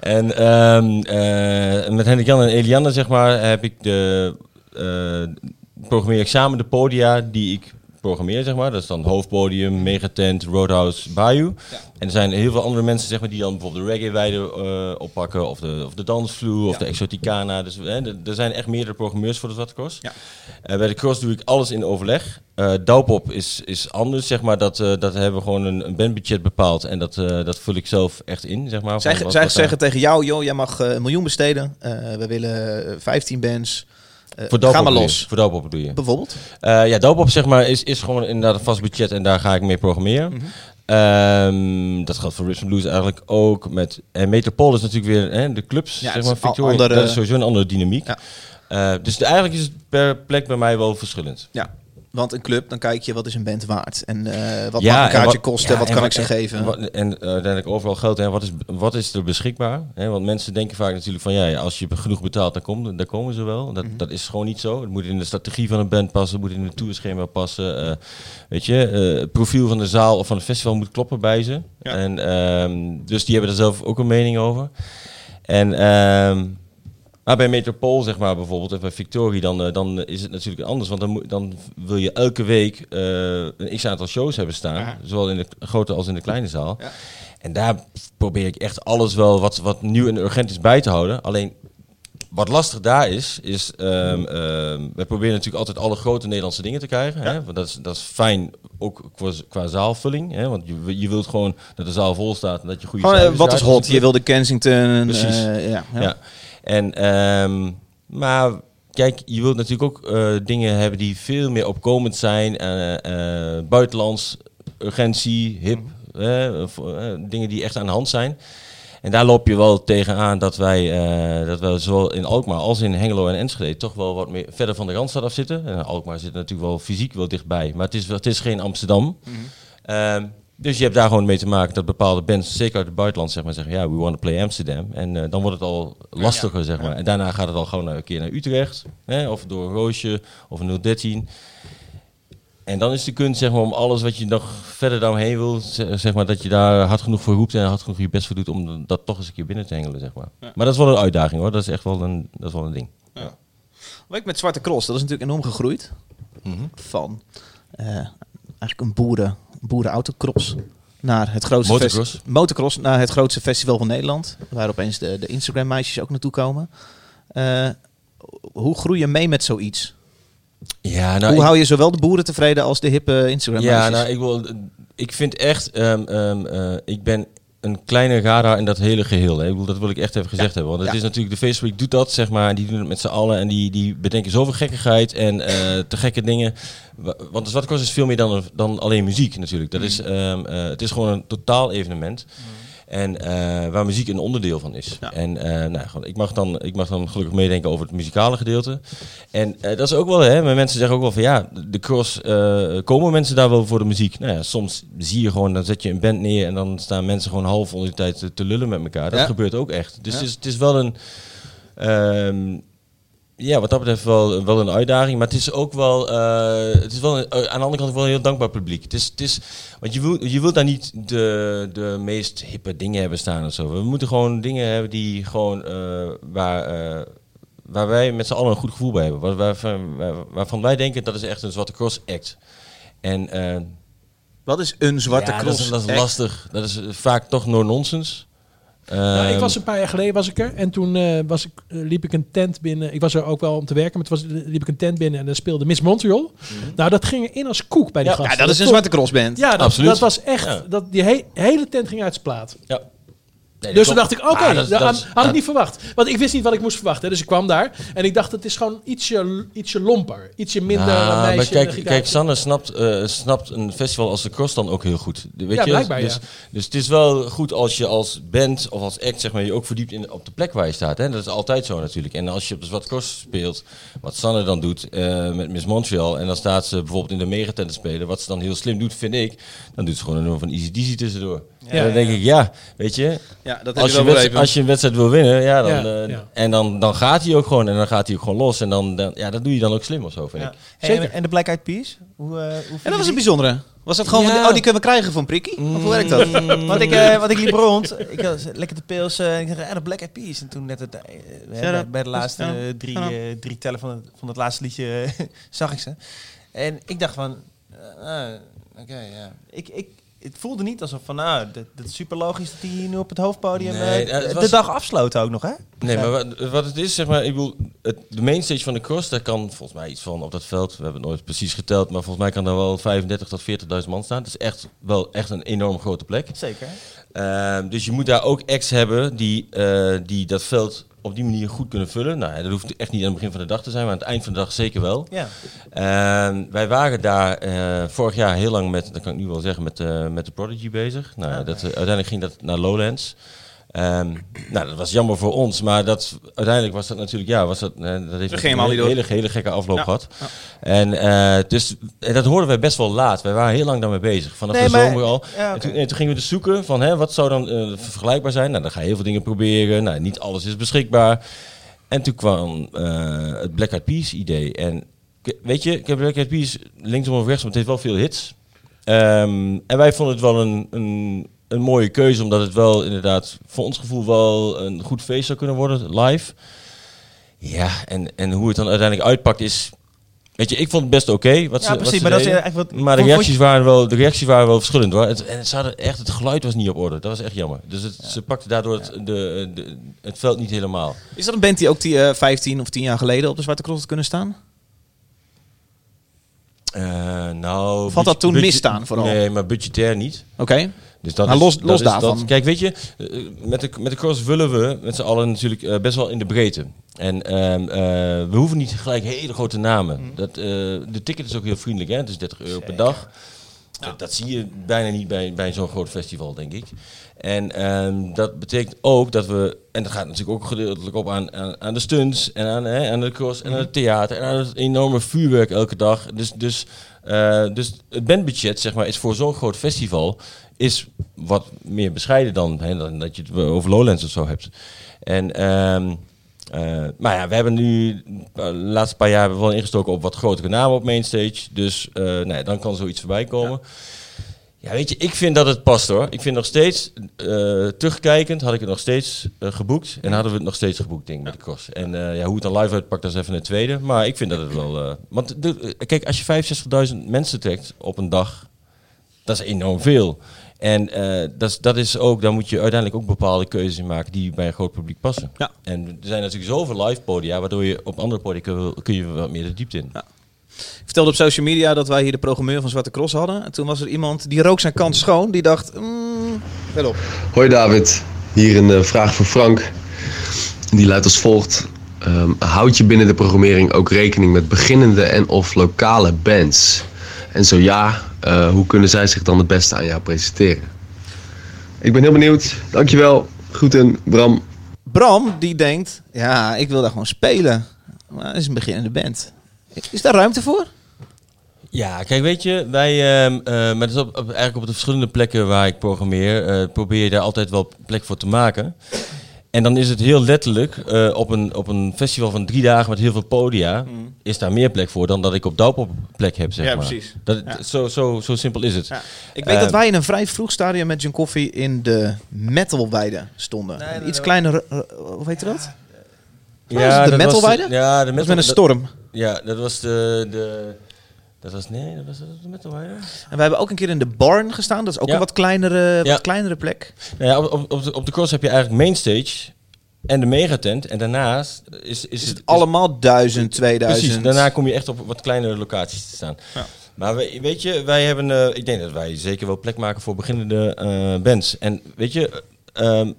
En ehm, eh, met Hendrik Jan en Eliane, zeg maar, heb ik de, programmeer ik samen de podia die ik programmeer, zeg maar. Dat is dan Hoofdpodium, Megatent, Roadhouse, Bayou. En er zijn heel veel andere mensen, zeg maar, die dan bijvoorbeeld de reggae-weide eh, oppakken, of de, of de dansvloer, of de Exoticana. Dus hè, er- zijn echt meerdere programmeurs voor de Zwarte Cross. Ja. Eh, bij de Cross doe ik alles in overleg. Eh Douwpop is, is anders, zeg maar. Dat, dat hebben we gewoon een, een bandbudget bepaald. En dat, dat vul ik zelf echt in, zeg maar. Zij, van wat- zij wat daar- zeggen tegen jou, joh, jij mag een miljoen besteden. We willen eh, 15 bands. Eh, Voor ga maar los. Voor Douwpop bedoel je? Bijvoorbeeld. Eh, ja, Douwpop zeg maar is, is gewoon inderdaad een vast budget en daar ga ik mee programmeren. Mhm. Ehm, dat geldt voor Rhythm Blues eigenlijk ook. Met, en Metropol is natuurlijk weer hè, de clubs, Ja, zeg maar, Victoria. andere- Dat is sowieso een andere dynamiek. Ja. Eh, dus de- eigenlijk is het per plek bij mij wel verschillend. Ja. Want een club, dan kijk je wat is een band waard. En eh, wat Ja, mag een en kaartje kosten, ja, wat en kan wat- ik ze en- geven. wat- en eh, uiteindelijk overal geld. Hè, wat, is, wat is er beschikbaar? Hè, want mensen denken vaak natuurlijk van ja, als je genoeg betaalt, dan, komt, dan komen ze wel. Mhm. Dat, dat is gewoon niet zo. Het moet in de strategie van een band passen, het moet in het tourschema passen. eh, weet je, het profiel van de zaal of van het festival moet kloppen bij ze. Ja. En, ehm, dus die hebben er zelf ook een mening over. En ehm, maar bij Metropool, zeg maar bijvoorbeeld, en bij Victoria, dan, eh, dan is het natuurlijk anders. Want dan, moet- dan wil je elke week eh, een x-aantal shows hebben staan. Zowel in de grote als in de kleine zaal. Ja. En daar probeer ik echt alles wel wat, wat nieuw en urgent is bij te houden. Alleen, wat lastig daar is, is ehm, we proberen natuurlijk altijd alle grote Nederlandse dingen te krijgen. Hè? Want dat is, dat is fijn, ook qua, qua zaalvulling. Hè? Want je, je wilt gewoon dat de zaal vol staat en dat je goede cijfers wat is hot? Je wilde Kensington. Precies. ja, ja. En, ehm, maar kijk, je wilt natuurlijk ook eh, dingen hebben die veel meer opkomend zijn. eh, buitenlands, urgentie, hip. dingen die echt aan de hand zijn. En daar loop je wel tegenaan dat wij, dat we zowel in Alkmaar als in Hengelo en Enschede toch wel wat meer verder van de Randstad af zitten. En Alkmaar zit natuurlijk wel fysiek wel dichtbij, maar het is, het is geen Amsterdam. Ehm, dus je hebt daar gewoon mee te maken dat bepaalde bands, zeker uit het buitenland, zeg maar, zeggen: ja, we want to play Amsterdam. En eh, dan wordt het al lastiger, zeg maar. En daarna gaat het al gewoon een keer naar Utrecht, hè, of door Roosje of een 013. En dan is de kunst, zeg maar, om alles wat je nog verder daaromheen wil, ze- zeg maar, dat je daar hard genoeg voor roept en hard genoeg je best voor doet om dat toch eens een keer binnen te hengelen, zeg maar. Maar dat is wel een uitdaging, hoor. Dat is echt wel een, dat is wel een ding. Werk met Zwarte Cross, dat is natuurlijk enorm gegroeid. Mhm. Van eh, eigenlijk een boeren, boerenautocross naar het grootste Motocross. motocross naar het grootste festival van Nederland, waar opeens de, de Instagram meisjes ook naartoe komen. Eh, hoe groei je mee met zoiets? Ja, nou, hoe hou je zowel de boeren tevreden als de hippe Instagram Ja, meisjes? nou, ik, wil, ik vind echt, ehm, ehm, eh, ik ben een kleine radar in dat hele geheel. Hè. Ik bedoel, dat wil ik echt even gezegd hebben. Want het Ja. is natuurlijk, de Facebook doet dat, zeg maar. Die doen het met z'n allen en die, die bedenken zoveel gekkigheid en eh, te gekke dingen. Wa- Want Zwarte Cross is veel meer dan, dan alleen muziek natuurlijk. Dat is, ehm, eh, het is gewoon een totaal evenement. En eh, waar muziek een onderdeel van is. En eh, nou, gewoon, ik, mag dan, ik mag dan gelukkig meedenken over het muzikale gedeelte. En eh, dat is ook wel, hè, maar mensen zeggen ook wel van ja, de cross, komen mensen daar wel voor de muziek? Nou ja, soms zie je gewoon, dan zet je een band neer en dan staan mensen gewoon half onder de tijd te, lullen met elkaar. Dat gebeurt ook echt. Dus het, is, het is wel een, ehm, ja, wat dat betreft wel, wel een uitdaging. Maar het is ook wel, eh, het is wel een- aan de andere kant wel een heel dankbaar publiek. Het is, het is, want je wilt, je wilt daar niet de, de meest hippe dingen hebben staan of zo. We moeten gewoon dingen hebben die gewoon, eh, waar, eh, waar wij met z'n allen een goed gevoel bij hebben. Waar, waarvan, waar- waarvan wij denken dat is echt een zwarte cross act. En, eh, Wat is een zwarte ja, cross? Dat is, dat is lastig. Dat is eh, vaak toch no nonsens. Nou, ik Ehm, was een paar jaar geleden was ik er en toen eh, was ik, eh, liep ik een tent binnen. Ik was er ook wel om te werken, maar toen was, liep ik een tent binnen en daar speelde Miss Montreal. Nou, dat ging erin als koek bij die Ja, gasten. ja, dat is een zwarte crossband. Ja, dat, Absoluut. dat was echt. Ja. Dat, die he- hele tent ging uit zijn plaat. Ja. Nee, dus toen dacht ik, oké, Ah, dat had, ik niet verwacht. Want ik wist niet wat ik moest verwachten. Dus ik kwam daar en ik dacht, het is gewoon ietsje, ietsje lomper. Ietsje minder eh, meisje. maar kijk, kijk Sanne snapt, eh, snapt een festival als de Cross dan ook heel goed. Weet Ja, je? blijkbaar, dus, ja. dus het is wel goed als je als band of als act zeg maar, je ook verdiept in, op de plek waar je staat. Hè? Dat is altijd zo natuurlijk. En als je op de Zwarte Cross speelt, wat Sanne dan doet eh, met Miss Montreal... en dan staat ze bijvoorbeeld in de megatent te spelen... wat ze dan heel slim doet, vind ik... dan doet ze gewoon een nummer van Easy Dizzy tussendoor. En dan denk ik, ja, weet je... Ja, dat heb als, je wedstrijd, als je een wedstrijd wil winnen, ja, dan, Ja, eh, ja. en dan, dan gaat hij ook gewoon en dan gaat hij ook gewoon los. En dan, dan, ja, dat doe je dan ook slim of zo, vind Ja. ik. Hey, en, en de Black Eyed Peas? Hoe, eh, hoe En dat was een bijzondere. Was dat gewoon, Ja. van, oh, die kunnen we krijgen van Prikkie? Of hoe werkt dat? Want ik, eh, want ik liep rond, ik was lekker te pils en ik dacht, ja, de Black Eyed Peas. En toen net het, bij, de laatste Ja. drie, Ja. drie tellen van het, van het laatste liedje zag ik ze. En ik dacht van, eh, ah, oké, ja. Ik, ik, het voelde niet alsof van, nou, dat, dat is super logisch dat hij nu op het hoofdpodium Nee, eh, het de dag afsloot ook nog, hè? Nee, maar wat, wat het is, zeg maar, ik bedoel, het, de mainstage van de cross, daar kan volgens mij iets van op dat veld, we hebben het nooit precies geteld, maar volgens mij kan daar wel 35 tot 40.000 man staan. Dat is echt wel echt een enorm grote plek. Zeker. Ehm, dus je moet daar ook acts hebben die, eh, die dat veld op die manier goed kunnen vullen. Nou, dat hoeft echt niet aan het begin van de dag te zijn, maar aan het eind van de dag zeker wel. Ja. Ehm, wij waren daar eh, vorig jaar heel lang met, dat kan ik nu wel zeggen, met, eh, met de Prodigy bezig. Nou, Ah, dat, eh, uiteindelijk ging dat naar Lowlands. Ehm, nou, dat was jammer voor ons, maar dat, uiteindelijk was dat natuurlijk, ja, was dat, eh, dat heeft een hele, hele gekke afloop Ja. gehad. En eh, dus en dat hoorden wij best wel laat. Wij waren heel lang daarmee bezig, vanaf Nee, de maar- zomer al. ja, En toen, en toen gingen we dus zoeken van, hè, wat zou dan eh, vergelijkbaar zijn? Nou, dan ga je heel veel dingen proberen. Nou, niet alles is beschikbaar. En toen kwam eh, het Black Eyed Peas idee. En weet je, ik heb Black Eyed Peas linksom of rechtsom, het heeft wel veel hits. Ehm, en wij vonden het wel een, een, een mooie keuze, omdat het wel inderdaad voor ons gevoel wel een goed feest zou kunnen worden, live. Ja, en, en hoe het dan uiteindelijk uitpakt is... Weet je, ik vond het best oké. wat Ja, ze, precies, wat ze maar dat is deden. eigenlijk wat- maar de reacties, waren wel, de reacties waren wel verschillend hoor. Het, en ze hadden echt, het geluid was niet op orde. Dat was echt jammer. Dus het, ze pakten daardoor het, de, de, het veld niet helemaal. Is dat een band die ook die, eh 15 of 10 jaar geleden op de Zwarte Cross had kunnen staan? Eh, nou, Of had dat toen misstaan vooral? Nee, maar budgetair niet. Oké. Dus dat Maar is- los- dat los is daarvan. dat- kijk, weet je, eh, met de, met de cross willen we met z'n allen natuurlijk eh, best wel in de breedte. En ehm, eh, we hoeven niet gelijk hele grote namen. Mm. Dat, de ticket is ook heel vriendelijk, hè? Het is 30 euro per dag. Dat, dat zie je bijna niet bij, bij zo'n groot festival, denk ik. En ehm, dat betekent ook dat we, en dat gaat natuurlijk ook gedeeltelijk op aan, aan, aan de stunts en aan, hè, aan de cross en aan het theater en aan het enorme vuurwerk elke dag. Dus, dus, eh, dus het bandbudget, zeg maar, is voor zo'n groot festival is wat meer bescheiden dan, hè, dat je het over Lowlands of zo hebt. En ehm, eh, maar ja, we hebben nu eh, de laatste paar jaar wel ingestoken op wat grotere namen op mainstage. Dus eh, nou ja, dan kan zoiets voorbij komen. Weet je, ik vind dat het past hoor. Ik vind nog steeds, eh, terugkijkend, had ik het nog steeds eh, geboekt. En hadden we het nog steeds geboekt, denk ik, met de cross. En eh, ja, hoe het dan live uitpakt, dat is even een tweede. Maar ik vind dat het wel... want de, kijk, als je 65.000 mensen trekt op een dag, dat is enorm veel. En dat, is, dat is ook, daar moet je uiteindelijk ook bepaalde keuzes in maken die bij een groot publiek passen. Ja. En er zijn natuurlijk zoveel live podia, waardoor je op andere podia kun, kun je wat meer de diepte in. Ik vertelde op social media dat wij hier de programmeur van Zwarte Cross hadden. En toen was er iemand die rook zijn kant schoon. Die dacht, mm, op. Hoi David, hier een eh, vraag voor Frank. Die luidt als volgt. Ehm, houd je binnen de programmering ook rekening met beginnende en of lokale bands? En zo ja, eh, hoe kunnen zij zich dan het beste aan jou presenteren? Ik ben heel benieuwd. Dankjewel. Groeten, Bram. Bram, die denkt, ja, ik wil daar gewoon spelen. Maar het is een beginnende band. Is daar ruimte voor? Ja, kijk, weet je, wij, ehm eh, maar dat is op, op- eigenlijk op de verschillende plekken waar ik programmeer, eh, probeer je daar altijd wel plek voor te maken. En dan is het heel letterlijk, eh, op, een, op een festival van drie dagen met heel veel podia, is daar meer plek voor dan dat ik op Doupop plek heb, zeg Ja, maar. precies. Dat, Ja. zo, zo, zo simpel is het. Ik weet Eh, dat wij in een vrij vroeg stadium met John Coffee in de metalweide stonden. Nee, Een nee, Iets kleiner, hoe heet je dat? Ja, de dat was metalweide? Ja, de Dat metal, was met een storm. ja, dat was de, de... Dat was, nee, dat was de metalweide. En wij hebben ook een keer in de barn gestaan. Dat is ook Ja. een wat kleinere, Ja. wat kleinere plek. Nou ja, op, op, op, de, op de cross heb je eigenlijk mainstage en de megatent. En daarnaast is, is, het Allemaal 1000, 2000. Precies, daarna kom je echt op wat kleinere locaties te staan. Ja. Maar we, weet je, wij hebben, eh, ik denk dat wij zeker wel plek maken voor beginnende eh, bands. En weet je, ehm,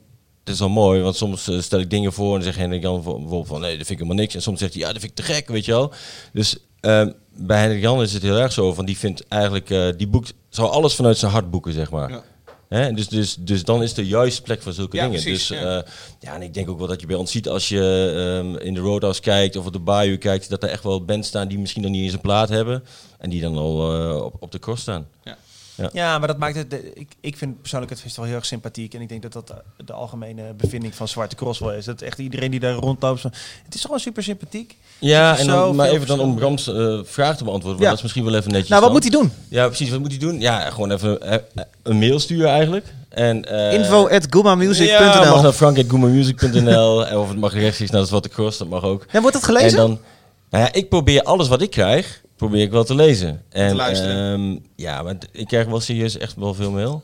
het is wel mooi, want soms eh, stel ik dingen voor en dan zegt Hendrik Jan voor- bijvoorbeeld van nee, dat vind ik helemaal niks. En soms zegt hij ja, dat vind ik te gek, weet je wel. Dus ehm, bij Hendrik Jan is het heel erg zo van die vindt eigenlijk, eh, die boekt, zou alles vanuit zijn hart boeken, zeg maar. Ja. Hè? Dus, dus, dus dan is de juiste plek voor zulke Ja, dingen. precies, dus ja. eh, ja, en ik denk ook wel dat je bij ons ziet als je ehm, in de Roadhouse kijkt of op de Bayou kijkt, dat er echt wel bands staan die misschien nog niet eens een plaat hebben en die dan al op, op de cross staan. Ja. Ja. Ja, maar dat maakt het. de- Ik, ik vind persoonlijk het festival heel erg sympathiek. En ik denk dat dat de, de algemene bevinding van Zwarte Cross wel is. Dat echt iedereen die daar rondloopt. zo- Het is gewoon super sympathiek. Ja, en dan, maar even dan om Brams eh, vraag te beantwoorden, Ja. dat is misschien wel even netjes. Nou, wat dan. moet hij doen? Ja, precies. Wat moet hij doen? Ja, gewoon even eh, eh, een mail sturen eigenlijk. En, eh, Info at. Ja, mag naar frank.goomamusic.nl en of het mag rechtstreeks naar Zwarte Cross, dat mag ook. Ja, wordt dat gelezen? En dan, nou ja, ik probeer alles wat ik krijg, probeer ik wel te lezen. En, te luisteren. ehm, ja, maar ik krijg wel serieus echt wel veel mail.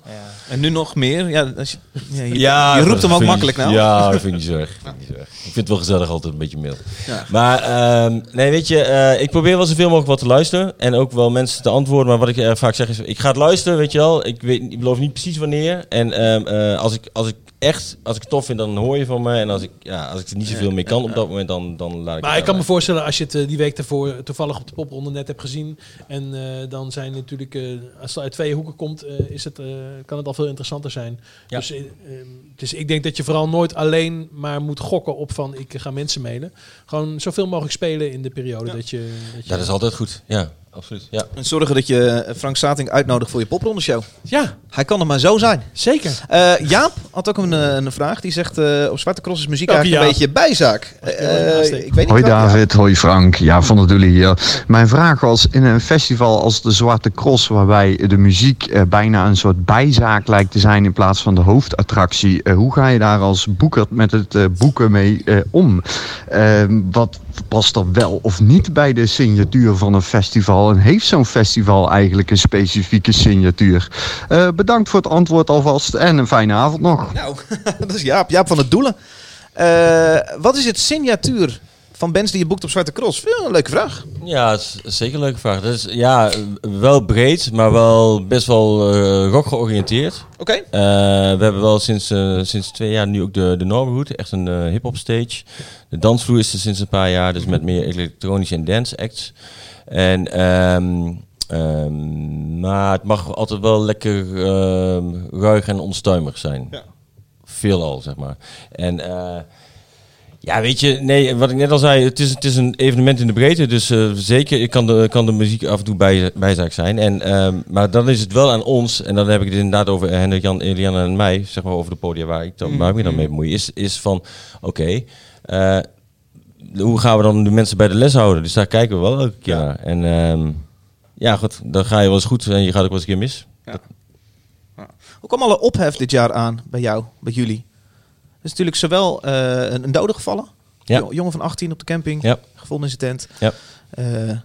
En nu nog meer. Ja, als je, ja, je, Ja, je roept hem ook makkelijk nou. Ja, dat vind ik niet zo erg. Vind ik vind het wel gezellig altijd een beetje mail. Ja. Maar ehm, nee, weet je, eh, ik probeer wel zoveel mogelijk wat te luisteren. En ook wel mensen te antwoorden. Maar wat ik eh, vaak zeg is, ik ga het luisteren, weet je wel. Ik, weet, ik beloof niet precies wanneer. En ehm, eh, als, ik, als ik echt, als ik het tof vind, dan hoor je van me. En als ik, ja, als ik er niet zoveel mee kan op dat moment, dan, dan laat ik Maar ik kan me voorstellen, als je het eh, die week daarvoor toevallig op de popronde net hebt gezien. En eh, dan zijn natuurlijk, eh, als het uit twee hoeken komt, eh, is het, eh, kan het al veel interessanter zijn. Ja. Dus, eh, ehm, dus ik denk dat je vooral nooit alleen maar moet gokken op van ik ga mensen mailen. Gewoon zoveel mogelijk spelen in de periode dat je... Dat, je Dat is altijd goed, ja. Absoluut. Ja. En zorgen dat je eh, Frank Stating uitnodigt voor je poprondeshow. Ja, Hij kan er maar zo zijn. zeker. Eh, Jaap had ook een, eh, een vraag. Die zegt, eh, op Zwarte Cross is muziek eigenlijk een beetje bijzaak. Eh, ik weet niet Hoi. David, hoi Frank. Ja, van der Doelen hier. Mijn vraag was, in een festival als de Zwarte Cross... waarbij de muziek bijna een soort bijzaak lijkt te zijn... in plaats van de hoofdattractie... eh, hoe ga je daar als boeker met het eh, boeken mee eh, om? Wat past er wel of niet bij de signatuur van een festival? En heeft zo'n festival eigenlijk een specifieke signatuur? Eh, bedankt voor het antwoord alvast en een fijne avond nog. Nou, dat is Jaap. Jaap van het Doelen. Eh, wat is het signatuur van bands die je boekt op Zwarte Cross? Ja, een leuke vraag. Ja, is zeker een leuke vraag. Dat is ja, wel breed, maar wel best wel eh rock georiënteerd. Oké. Eh, we hebben wel sinds, eh, sinds twee jaar nu ook de, de Norwood, echt een hip-hop stage. De dansvloer is er sinds een paar jaar, dus met meer elektronische en dance acts. En, ehm, ehm, maar het mag altijd wel lekker ehm, ruig en onstuimig zijn. Ja. Veelal, zeg maar. En eh, ja, weet je, nee, wat ik net al zei, het is, het is een evenement in de breedte. Dus eh, zeker ik kan de, kan de muziek af en toe bij, bijzaak zijn. En, maar dan is het wel aan ons, en dan heb ik het inderdaad over Hendrik, Jan, Eliane en mij, zeg maar over de podia waar ik, dan, waar ik me dan mee bemoei, is, is van, oké, eh, hoe gaan we dan de mensen bij de les houden? Dus daar kijken we wel elke keer naar. En ehm, ja, goed, dan ga je wel eens goed en je gaat ook wel eens een keer mis. Hoe kwam alle ophef dit jaar aan bij jou, bij jullie? Er is natuurlijk zowel eh, een, een dode gevallen. Ja. Jo- jongen van 18 op de camping. Ja. Gevonden in zijn tent. Ja. Eh,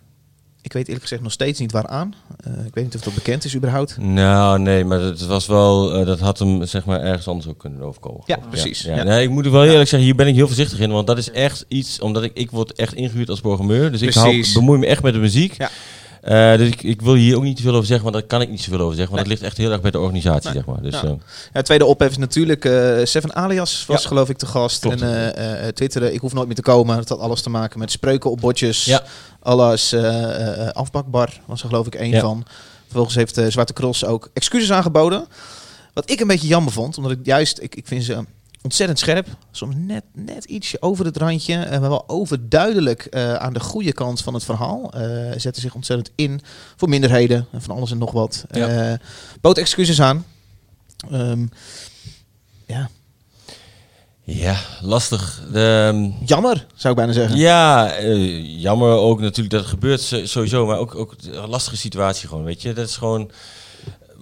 ik weet eerlijk gezegd nog steeds niet waaraan. Eh ik weet niet of dat bekend is überhaupt. Nou, nee, maar het was wel, eh, dat had hem zeg maar ergens anders ook kunnen overkomen. Ja, precies. Ja, Ja. Nee, ik moet wel eerlijk zeggen, hier ben ik heel voorzichtig in, want dat is echt iets, omdat ik, ik word echt ingehuurd als programmeur, dus ik hou, bemoei me echt met de muziek. Ja. Eh, dus ik, ik wil hier ook niet te veel over zeggen, want daar kan ik niet zoveel over zeggen, want Nee. dat ligt echt heel erg bij de organisatie, Nee. zeg maar. Dus, Ja. eh, Ja, tweede ophef is natuurlijk eh Seven Alias was Ja. geloof ik te gast. Klopt. En eh, twitteren, ik hoef nooit meer te komen. Dat had alles te maken met spreuken op bordjes. Ja. Alles afbakbar was er geloof ik één Ja. van. Vervolgens heeft de Zwarte Cross ook excuses aangeboden. Wat ik een beetje jammer vond, omdat ik juist, ik, ik vind ze ontzettend scherp. Soms net, net ietsje over het randje, eh, maar wel overduidelijk eh, aan de goede kant van het verhaal. Eh, zetten zich ontzettend in voor minderheden en van alles en nog wat. Ja. Bood excuses aan. Ehm, ja, ja, lastig. Ehm, jammer zou ik bijna zeggen. Ja, jammer ook natuurlijk dat het gebeurt so- sowieso, maar ook, ook een lastige situatie gewoon, weet je. Dat is gewoon,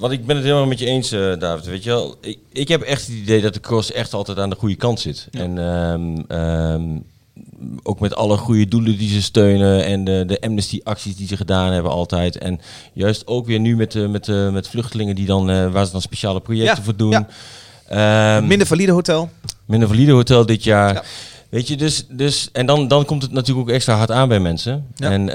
want ik ben het helemaal met je eens, eh, David, weet je wel. Ik, ik heb echt het idee dat de cross echt altijd aan de goede kant zit. En ehm, ehm, ook met alle goede doelen die ze steunen en de, de amnesty-acties die ze gedaan hebben altijd. En juist ook weer nu met, de met, de met vluchtelingen die dan, eh, waar ze dan speciale projecten Ja, voor doen. ja. Ehm, Minder valide hotel. Minder valide hotel dit jaar. Ja. Weet je, dus, dus en dan, dan komt het natuurlijk ook extra hard aan bij mensen. En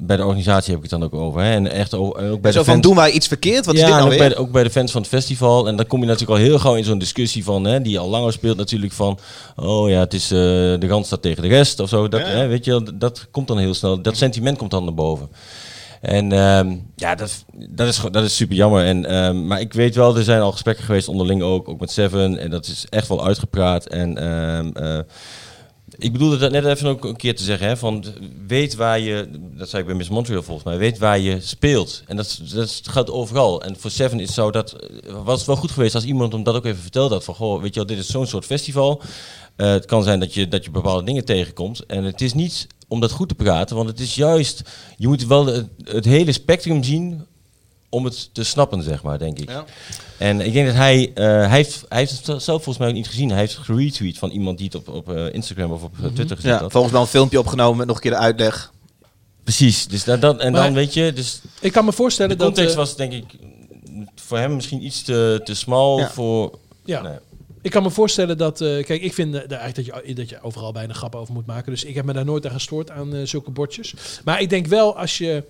bij de organisatie heb ik het dan ook over. Hè. En echt en ook bij Zo de van, fans. doen wij iets verkeerd? Wat ja, is dit nou ook weer? bij, de, ook bij de fans van het festival. En dan kom je natuurlijk al heel gauw in zo'n discussie van, hè, die al langer speelt natuurlijk van, oh ja, het is eh, de Randstad tegen de rest of zo. Dat, Ja. Hè, weet je, dat, dat komt dan heel snel. Dat sentiment komt dan naar boven. En ehm, ja, dat, dat, is, dat is super jammer. En, ehm, maar ik weet wel, er zijn al gesprekken geweest onderling ook, ook met Seven. En dat is echt wel uitgepraat. En ehm, eh, ik bedoelde dat net even ook een keer te zeggen. Hè, van weet waar je, dat zei ik bij Miss Montreal volgens mij, weet waar je speelt. En dat, dat gaat overal. En voor Seven is zo dat, was het wel goed geweest als iemand hem dat ook even verteld had. Van goh, weet je wel, dit is zo'n soort festival. Eh, het kan zijn dat je, dat je bepaalde dingen tegenkomt. En het is niet om dat goed te praten, want het is juist, je moet wel het hele spectrum zien om het te snappen, zeg maar, denk ik. Ja. En ik denk dat hij, eh, hij, heeft, hij heeft het zelf volgens mij ook niet gezien. Hij heeft geretweet van iemand die het op, op eh, Instagram of op eh, Twitter gezet Ja, had. volgens mij een filmpje opgenomen met nog een keer de uitleg. Precies, dus dat, dat, en Maar- dan weet je, dus Ik kan me voorstellen de dat... context eh, was denk ik voor hem misschien iets te, te smal Ja. voor... Ja. Ja. Ik kan me voorstellen dat... eh, kijk, ik vind daar eigenlijk dat je, dat je overal bijna grap over moet maken. Dus ik heb me daar nooit aan gestoord aan eh, zulke bordjes. Maar ik denk wel als je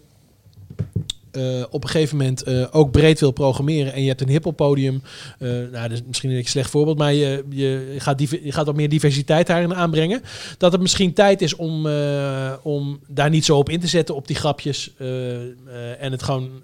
eh, op een gegeven moment eh, ook breed wil programmeren... en je hebt een hippelpodium... eh nou, dat is misschien een slecht voorbeeld... maar je, je, gaat, je gaat wat meer diversiteit daarin aanbrengen. Dat het misschien tijd is om, om daar niet zo op in te zetten... op die grapjes. en het gewoon...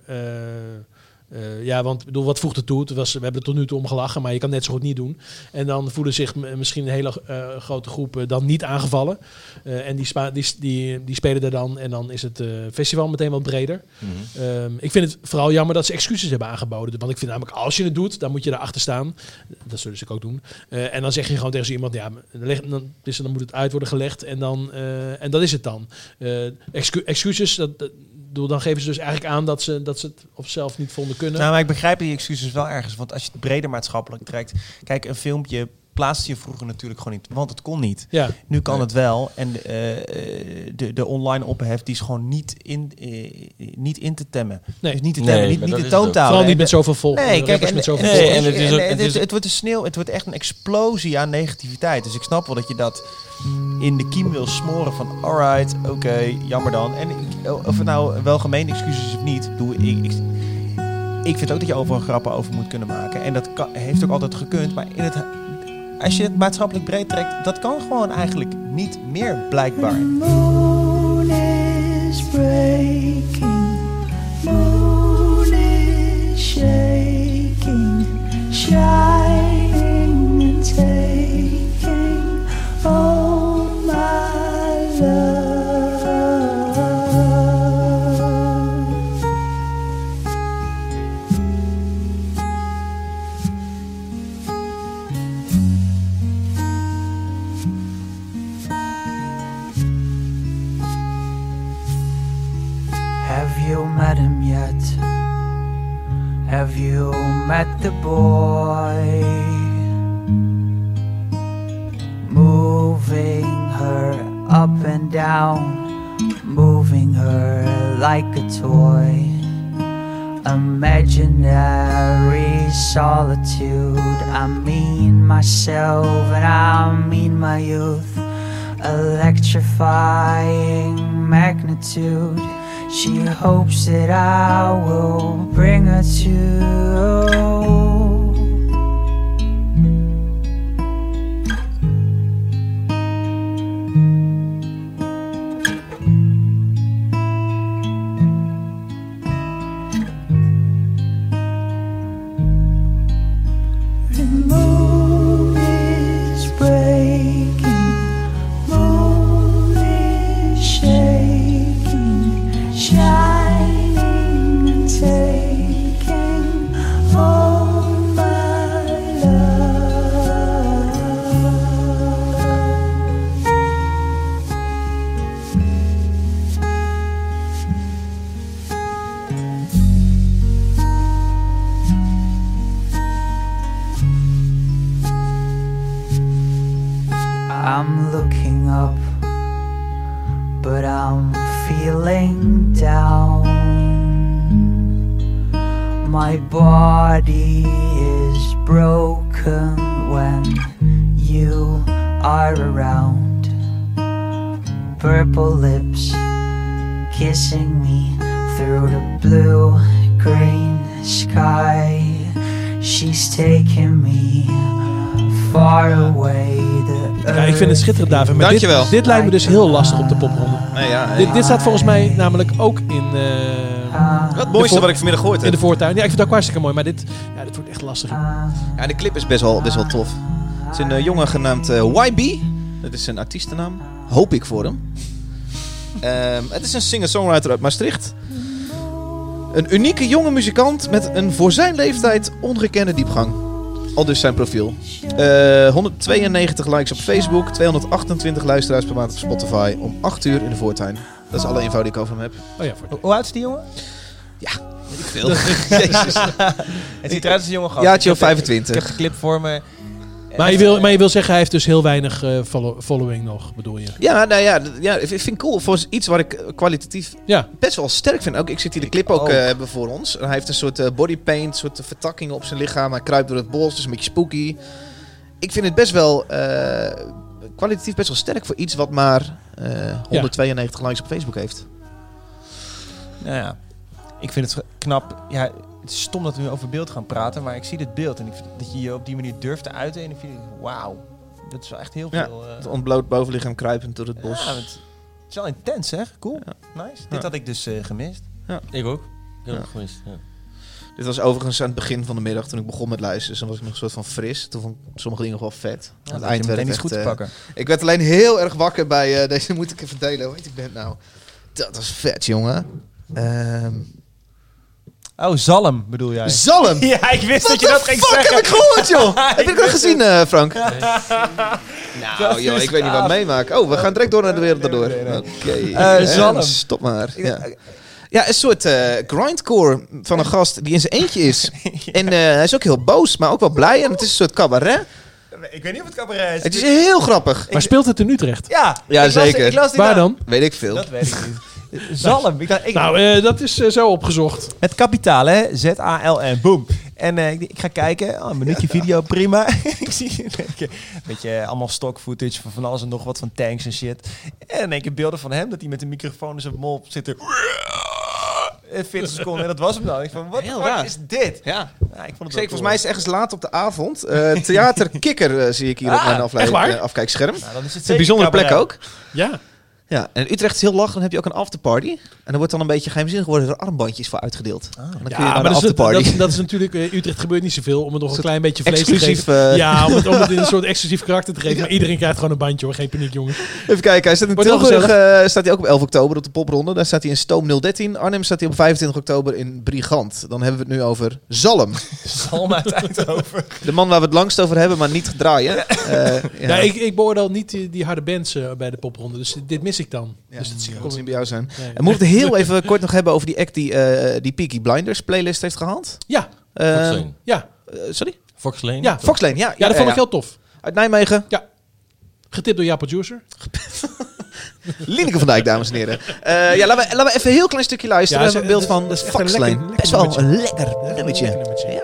eh, ja, want bedoel, wat voegt het toe? Het was, we hebben er tot nu toe om gelachen, maar je kan net zo goed niet doen. En dan voelen zich misschien een hele eh, grote groep eh, dan niet aangevallen. En die, die, die, die spelen er dan en dan is het festival meteen wat breder. Mhm. Ehm, ik vind het vooral jammer dat ze excuses hebben aangeboden. Want ik vind namelijk, als je het doet, dan moet je daarachter staan. Dat zullen ze ook doen. En dan zeg je gewoon tegen zo iemand, ja, dan, dus dan moet het uit worden gelegd en dan, en dat is het dan. Excu- excuses, dat, dat- bedoel, dan geven ze dus eigenlijk aan dat ze, dat ze het op zelf niet vonden kunnen. Nou, maar ik begrijp die excuses wel ergens. Want als je het breder maatschappelijk trekt... Kijk, een filmpje plaatste je vroeger natuurlijk gewoon niet. Want het kon niet. Ja. Nu kan het wel. En de, eh, de, de online ophef die is gewoon niet in, eh, niet in te temmen. Nee. Dus niet te Nee, temmen, niet, maar niet dat de toontaal. Vooral niet met zoveel volgers. Nee, kijk, en, met zoveel nee, en het, is ook- het, het is- het wordt een sneeuw, het wordt echt een explosie aan negativiteit. Dus ik snap wel dat je dat in de kiem wil smoren van alright, oké, jammer dan. En ik- of het nou wel gemeen excuses of niet, doe ik, ik, ik vind ook dat je overal grappen over moet kunnen maken. En dat kan, heeft ook altijd gekund. Maar in het, als je het maatschappelijk breed trekt, dat kan gewoon eigenlijk niet meer blijkbaar. Have you met the boy? Moving her up and down, moving her like a toy. Imaginary solitude. I mean myself and I mean my youth. Electrifying magnitude. She hopes that I will bring her to. Het David. Maar Dankjewel. Dit, dit lijkt me dus heel lastig op de popronde. Nee, ja, Dit, dit staat volgens mij namelijk ook in... eh, Wat de mooiste wat ik vanmiddag gehoord In heb. de voortuin. Ja, ik vind het ook hartstikke mooi. Maar dit, ja, dit wordt echt lastig. Ja, de clip is best wel, best wel tof. Het is een eh, jongen genaamd eh, YB. Dat is zijn artiestennaam. Hoop ik voor hem. Ehm, het is een singer-songwriter uit Maastricht. Een unieke jonge muzikant met een voor zijn leeftijd ongekende diepgang. Al dus zijn profiel. Eh, 192 likes op Facebook, 228 luisteraars per maand op Spotify. Om 8 uur in de voortuin. Dat is alle info die ik over hem heb. Oh ja, voor Hoe oud is die jongen? Ja, weet ik veel. Jezus. Het ziet eruit als een jonge gast. Of heb- 25. Ik heb de clip voor me. Maar je, wil, maar je wil zeggen, hij heeft dus heel weinig eh, follow- following nog, bedoel je? Ja, nou ja, ja, ik vind cool. Voor iets wat ik eh, kwalitatief Ja. best wel sterk vind. Ook, ik zit hier de clip ook ook. eh, hebben voor ons. Hij heeft een soort eh, bodypaint, soort vertakkingen op zijn lichaam. Hij kruipt door het bos, dus een beetje spooky. Ik vind het best wel eh, kwalitatief best wel sterk voor iets wat maar eh, 192 likes op Facebook heeft. Nou ja, ik vind het knap. Ja, het is stom dat we nu over beeld gaan praten, maar ik zie dit beeld en ik vind dat je je op die manier durft te uiten. En ik vind, wauw, dat is wel echt heel Ja, veel. eh, het ontbloot bovenlichaam kruipend door het bos. ja, het, het is wel intens, zeg. Cool, nice. Dit Ja. had ik dus eh, gemist. Ja. Ik ook. Ik heb Ja. het gemist. Ja. Dit was overigens aan het begin van de middag toen ik begon met luisteren. Dus dan was ik nog een soort van fris. Toen vond ik sommige dingen nog wel vet. Ja, Aan je meteen werd echt, goed te eh, pakken. Ik werd alleen heel erg wakker bij eh, deze. Moet ik even delen. Hoe heet die band nou? Dat was vet, jongen. Ehm Oh, Zalm bedoel jij? Zalm! Ja, ik wist What dat je dat ging fuck zeggen. heb ik gehoord, joh? heb je Ik wist gezien, eh, Frank? Dat Nou, joh, ik weet niet wat meemaken. Oh, we gaan direct door naar de wereld erdoor. Oké. Eh, Eh, Zalm. Stop maar. Ja. Ja, een soort eh, grindcore van een gast die in zijn eentje is. En eh, hij is ook heel boos, maar ook wel blij. En het is een soort cabaret. Ik weet niet of het cabaret is. Het is heel grappig. Maar speelt het in Utrecht? Ja, Ja, ik las- zeker. ik las die Waar dan? Weet ik veel. Dat weet ik niet. Zalm. Ik dacht, ik, Nou, eh, dat is eh, zo opgezocht. Het kapitaal, hè? Z-A-L-M. Boom. En eh, ik, ik ga kijken. Oh, een minuutje video, prima. ik zie een beetje, allemaal stock footage van van alles en nog wat van tanks en shit. En in één keer beelden van hem dat hij met een microfoon in zijn mol zit te... Eh, 40 seconden en dat was hem dan. Ik van, wat fuck is dit? Ja. Ja, ik vond het Zeker, volgens mij is het ergens laat op de avond. Eh, Theater Kikker zie ik hier op Ah, mijn afleiding, eh, afkijkscherm. Nou, dan is het een bijzondere plek ook. Ja. Ja, en Utrecht is heel lachen. Dan heb je ook een afterparty. En dan wordt dan een beetje geheimzinnig worden er armbandjes voor uitgedeeld. Ah. En dan kun Ja, je naar maar de dat is, afterparty. dat, dat is natuurlijk... eh, Utrecht gebeurt niet zoveel om het nog een klein beetje vlees Exclusief, te geven. eh, Ja, om het, om het in een soort exclusief karakter te geven. Maar iedereen krijgt gewoon een bandje hoor. Geen paniek jongens. Even kijken, hij staat in Tilburg eh, staat hij ook op 11 oktober op de popronde. Daar staat hij in Stoom 013. Arnhem staat hij op 25 oktober in Brigant. Dan hebben we het nu over Zalm. Zalm uit Eindhoven. De man waar we het langst over hebben, maar niet draaien. Eh, ja. Ja. ik, ik beoordeel niet die, die harde bands bij de popronde. Dus dit mis ik dan. Ja, dus dat zie ik dat ook zal niet bij jou zijn. Nee. En moeten we het heel even kort nog hebben over die act die, eh, die Peaky Blinders playlist heeft gehaald? Ja. Fox Lane. Ja. eh, sorry? Fox Lane? Ja. Fox Lane, ja. Ja, dat vond ik heel tof. Uit Nijmegen. Ja. Getipt door jouw producer. Lineke van Dijk, dames en heren. Eh, ja, laten we, laten we even een heel klein stukje luisteren. Ja, we hebben een beeld van dat is echt een Fox lekker- Lane. lekker Best wel een lekker nummertje. Lekker nummertje. Ja.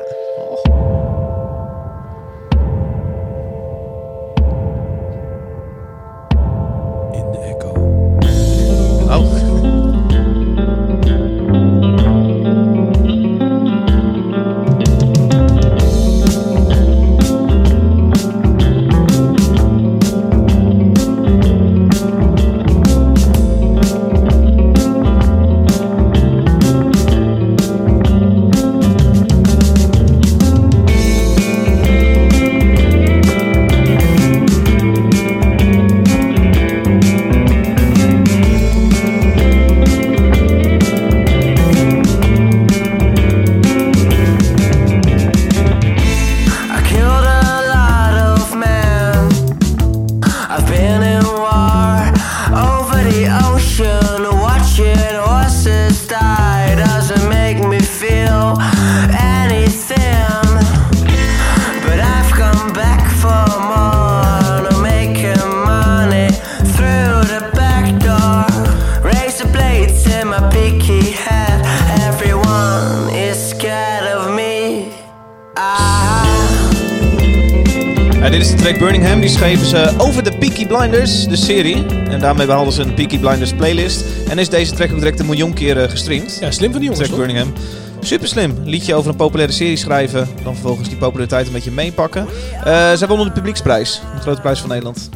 Schreven ze over de Peaky Blinders, de serie. En daarmee behaalden ze een Peaky Blinders playlist. En is deze track ook direct een miljoen keer eh, gestreamd. Ja, slim van die jongens, Track? Birmingham. Super slim. Liedje over een populaire serie schrijven. Dan vervolgens die populariteit een beetje meepakken. Eh zij wonnen de publieksprijs. De grote prijs van Nederland.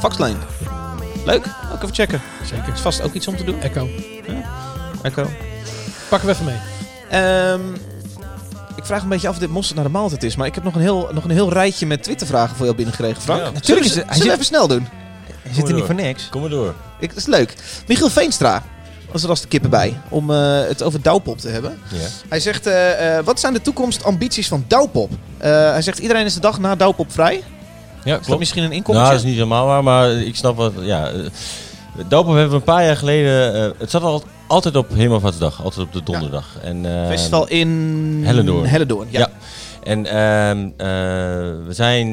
Foxlane. Leuk. Ook even checken. Zeker. Is vast ook iets om te doen. Echo. Echo. Pakken we even mee. Ehm, ik vraag een beetje af of dit mosterd naar de maaltijd is. Maar ik heb nog een heel, nog een heel rijtje met Twittervragen voor jou binnengekregen, Frank. Ja. Natuurlijk is Zullen het. we- Zullen we hij even snel doen? Hij zit er niet voor niks. Kom maar door. Ik, dat is leuk. Michiel Veenstra was er als de kippen bij. Om eh, het over Douwpop te hebben. Ja. Hij zegt, eh, eh, wat zijn de toekomstambities van Douwpop? Eh, hij zegt, iedereen is de dag na Douwpop vrij. Ja, Is dat klopt. misschien een Nou, inkommetje? dat is niet helemaal waar, maar ik snap wat... Ja, Dopen hebben we een paar jaar geleden... eh, het zat al, altijd op Hemelvaartsdag, altijd op de donderdag. En, eh, Festival in Hellendoorn. Hellendoorn, ja. En ehm, eh, we zijn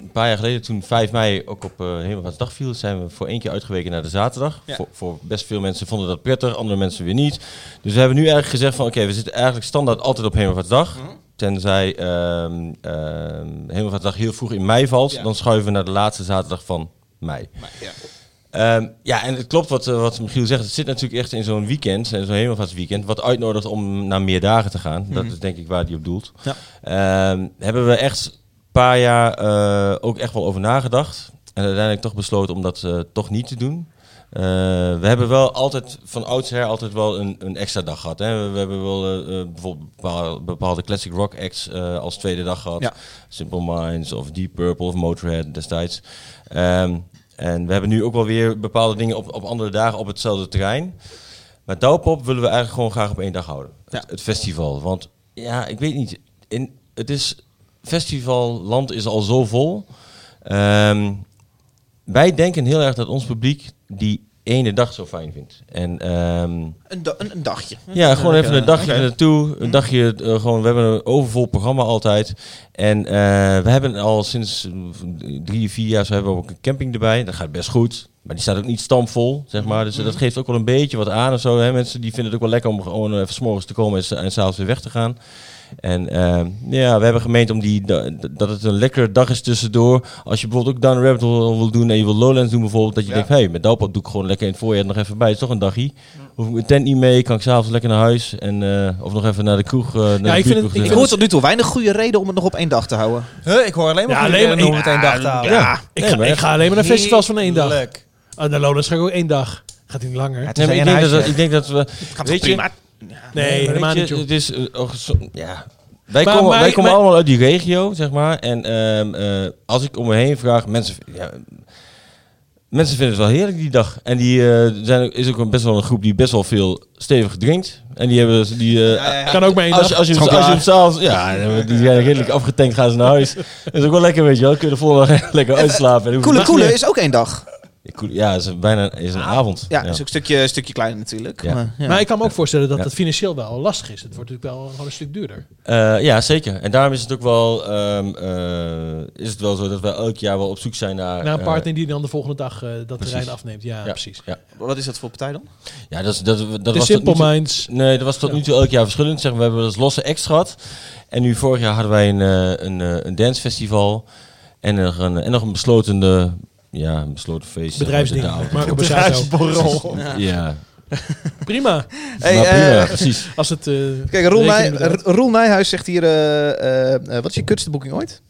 een paar jaar geleden, toen 5 mei ook op uh, Hemelvaartsdag viel, zijn we voor één keer uitgeweken naar de zaterdag. Ja. Voor, voor best veel mensen vonden dat prettig, andere mensen weer niet. Dus we hebben nu eigenlijk gezegd van oké, we zitten eigenlijk standaard altijd op Hemelvaartsdag. Mhm. Tenzij ehm Hemelvaartsdag heel vroeg in mei valt, Ja. dan schuiven we naar de laatste zaterdag van mei. ja. Ehm, ja, en het klopt wat, eh, wat Michiel zegt. Het zit natuurlijk echt in zo'n weekend, in zo'n hemelvaartsweekend, wat uitnodigt om naar meer dagen te gaan. Dat Mhm. is denk ik waar hij op doelt. Ja. Ehm, hebben we echt een paar jaar eh, ook echt wel over nagedacht. En uiteindelijk toch besloten om dat eh, toch niet te doen. Eh, we hebben wel altijd, van oudsher, altijd wel een, een extra dag gehad. Hè. We, we hebben wel eh, eh, bijvoorbeeld bepaalde, bepaalde classic rock acts eh, als tweede dag gehad. Ja. Simple Minds of Deep Purple of Motorhead destijds. Ehm, en we hebben nu ook wel weer bepaalde dingen op, op andere dagen op hetzelfde terrein. Maar Douwpop willen we eigenlijk gewoon graag op één dag houden. Het, het festival. Want ja, ik weet niet. In, het is, festivalland is al zo vol. Ehm, wij denken heel erg dat ons publiek die ene dag zo fijn vindt. En ehm, Een, da- een, een dagje. ja, gewoon even een dagje naartoe. Een dagje, eh, gewoon, we hebben een overvol programma altijd. En eh, we hebben al sinds eh, drie, vier jaar zo hebben we ook een camping erbij. Dat gaat best goed. Maar die staat ook niet stampvol, zeg maar. Dus dat geeft ook wel een beetje wat aan of zo. Hè. Mensen die vinden het ook wel lekker om gewoon even 's morgens te komen en, s- en s'avonds weer weg te gaan. En ehm, ja, we hebben gemeend om die, da- dat het een lekkere dag is tussendoor. Als je bijvoorbeeld ook Down Rabbit Hole wil doen en je wil Lowlands doen bijvoorbeeld. Dat je Ja. denkt, hé, hey, met Douwpop doe ik gewoon lekker in het voorjaar nog even bij. Het is toch een dagje. Hoef ik mijn tent niet mee, kan ik s'avonds lekker naar huis. En, eh, of nog even naar de kroeg. eh, naar de ik, vind het, ik hoor tot nu toe weinig goede reden om het nog op één dag te houden. Huh, ik hoor alleen maar Ja, alleen maar- om het één dag te houden. Ja, ik, ga, ik ga alleen maar naar festivals van één dag. Heerlijk. Oh, naar Lowlands ga ik ook één dag. Gaat niet langer. het Nee, ik, een denk dat, huisje. ik denk dat we... Weet je? Nee, helemaal niet, joh. Het is, eh, oh, zo- ja. Wij Maar- komen, maar- wij komen maar- allemaal uit die regio, zeg maar. En ehm, eh, als ik om me heen vraag, mensen, ja, mensen vinden het wel heerlijk die dag. En die eh, zijn, ook- is ook een- best wel een groep die best wel veel stevig drinkt. En die hebben, die, eh, Kan ook maar één als, dag. je- als je, hem- gewoon als je hem s'avonds, ja, die zijn redelijk afgetankt, gaan ze naar huis. Dat is ook wel lekker, weet je wel. Kun je de volgende dag lekker uitslapen. En dan hoef je Koele niet Koele meer- is ook één dag. Ja, het is bijna is een avond. Ja, is ook een stukje, een stukje kleiner natuurlijk. Ja. Maar, ja. Maar ik kan me ook voorstellen dat Ja. het financieel wel lastig is. Het wordt natuurlijk wel gewoon een stuk duurder. Eh, ja, zeker. En daarom is het ook wel, ehm, eh, is het wel zo dat we elk jaar wel op zoek zijn naar... Naar een eh, partner die dan de volgende dag eh, dat precies. terrein afneemt. Ja, Ja. precies. ja. Wat is dat voor partij dan? Ja, dat, is- dat, dat De was Simple toe- Minds. Nee, dat was tot nu toe elk jaar verschillend. Zeg, we hebben dus losse acts gehad. En nu vorig jaar hadden wij een, eh, een, een dancefestival. En nog een, en nog een besloten, ja, een besloten feest. maar, Bedrijfsding. Marco Borsato. Bedrijfsborrel. Ja. Prima. Hey, prima, eh, precies. Als het, eh, Kijk, Roel, Nij. Roel Nijhuis zegt hier... eh, wat is je kutste boeking ooit?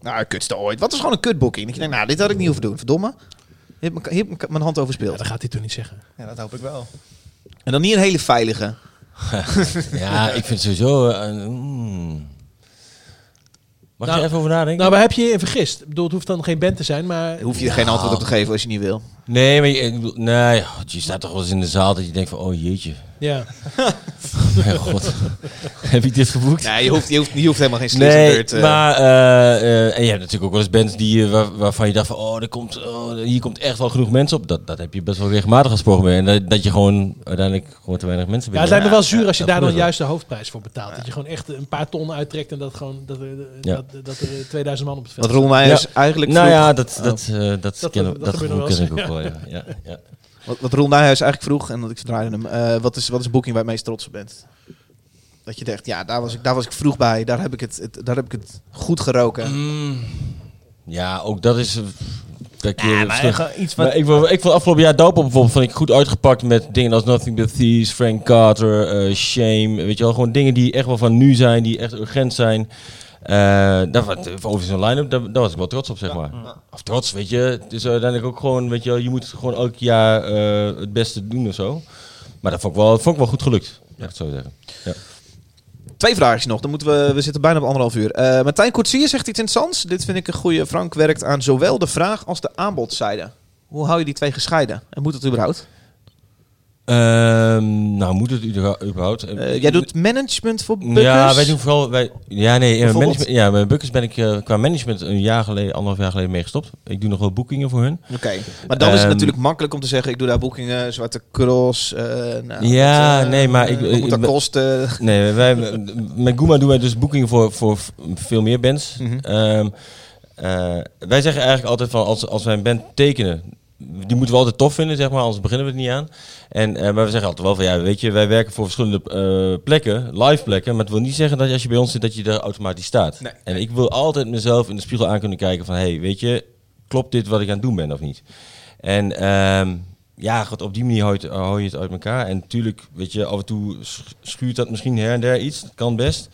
Nou, kutste ooit. Wat is gewoon een kutboeking? Dat je denkt, nou, dit had ik niet hoeven doen. Verdomme. Hier heb ik- hier heb ik mijn hand over Ja, speeld. dat gaat hij toch niet zeggen. Ja, dat hoop ik wel. En dan niet een hele veilige. Ja, ik vind sowieso... mm. Mag Nou, je er even over nadenken? Nou, waar heb je je in vergist? Ik bedoel, het hoeft dan geen band te zijn, maar... Hoef je er geen antwoord op te geven als je niet wil. Nee, maar je, ik bedoel- nee, oh, je staat toch wel eens in de zaal dat je denkt van, oh jeetje. Ja. Mijn god, heb ik dit geboekt? Nee, je hoeft, je hoeft, je hoeft helemaal geen Nee, slissenbeurt. eh. maar eh, eh, en je hebt natuurlijk ook wel eens bands die, waar- waarvan je dacht van, oh, er komt, oh, hier komt echt wel genoeg mensen op. Dat, dat heb je best wel regelmatig gesproken mee. En dat, dat je gewoon uiteindelijk gewoon te weinig mensen Ja, het lijkt me wel zuur als je daar dan juist de hoofdprijs voor betaalt. Dat je gewoon echt een paar ton uittrekt en dat, gewoon, dat, er, Ja. dat, dat er 2000 man op het veld Wat Roel Nijhuis Ja. eigenlijk Nou vroeg- ja, dat, Oh. dat, eh, dat, Dat- dat dat. Wel, ja. ja, ja. Wat, wat Roel Nijhuis eigenlijk vroeg, en dat ik verdraaide hem. eh, wat, is, wat is een boeking waar je het meest trots op bent? Dat je dacht, ja, daar was ik, daar was ik vroeg bij. Daar heb ik het, het- daar heb ik het goed geroken. Mm. Ja, ook dat is... Kijk, Ja, maar iets wat- maar ik, vond, ik vond afgelopen jaar Dope bijvoorbeeld vond ik goed uitgepakt met dingen als Nothing But Thieves, Frank Carter, eh, Shame. Weet je wel, gewoon dingen die echt wel van nu zijn, die echt urgent zijn. Eh was- over zo'n line-up, daar, daar was ik wel trots op, zeg maar. Of trots, weet je. Het is uiteindelijk ook gewoon, weet je wel, je moet gewoon elk jaar eh, het beste doen of zo. Maar dat vond ik wel, vond ik wel goed gelukt, ik het zo zeggen. Ja. Twee vraagjes nog. Dan moeten we, we zitten bijna op anderhalf uur. Eh Martijn Koetsier zegt iets interessants. Dit vind ik een goede. Frank werkt aan zowel de vraag als de aanbodzijde. Hoe hou je die twee gescheiden? En moet het überhaupt? Ehm, nou, moet het überha- überhaupt? Eh, jij doet management voor Bukkers? Ja, wij doen vooral... Wij, ja, nee, eh, management, ja, bij Bukkers ben ik eh, qua management een jaar geleden, anderhalf jaar geleden mee gestopt. Ik doe nog wel boekingen voor hun. Oké. Maar dan is het Ehm, natuurlijk makkelijk om te zeggen... ik doe daar boekingen, Zwarte Cross. nou, Ja, wat, nee, maar ik- Wat moet dat kosten? Nee, wij, met Goema doen wij dus boekingen voor, voor veel meer bands. Mhm. Ehm, eh, wij zeggen eigenlijk altijd van als, als wij een band tekenen, die moeten we altijd tof vinden, zeg maar, anders beginnen we het niet aan. En, eh, maar we zeggen altijd wel van ja, weet je, wij werken voor verschillende eh, plekken, live plekken, maar het wil niet zeggen dat als je bij ons zit, dat je er automatisch staat. Nee. En ik wil altijd mezelf in de spiegel aan kunnen kijken van hey, weet je, klopt dit wat ik aan het doen ben of niet? En ehm, ja, goed, op die manier hou je, het, hou je het uit elkaar. En natuurlijk, weet je, af en toe sch- schuurt dat misschien her en der iets. Dat kan best.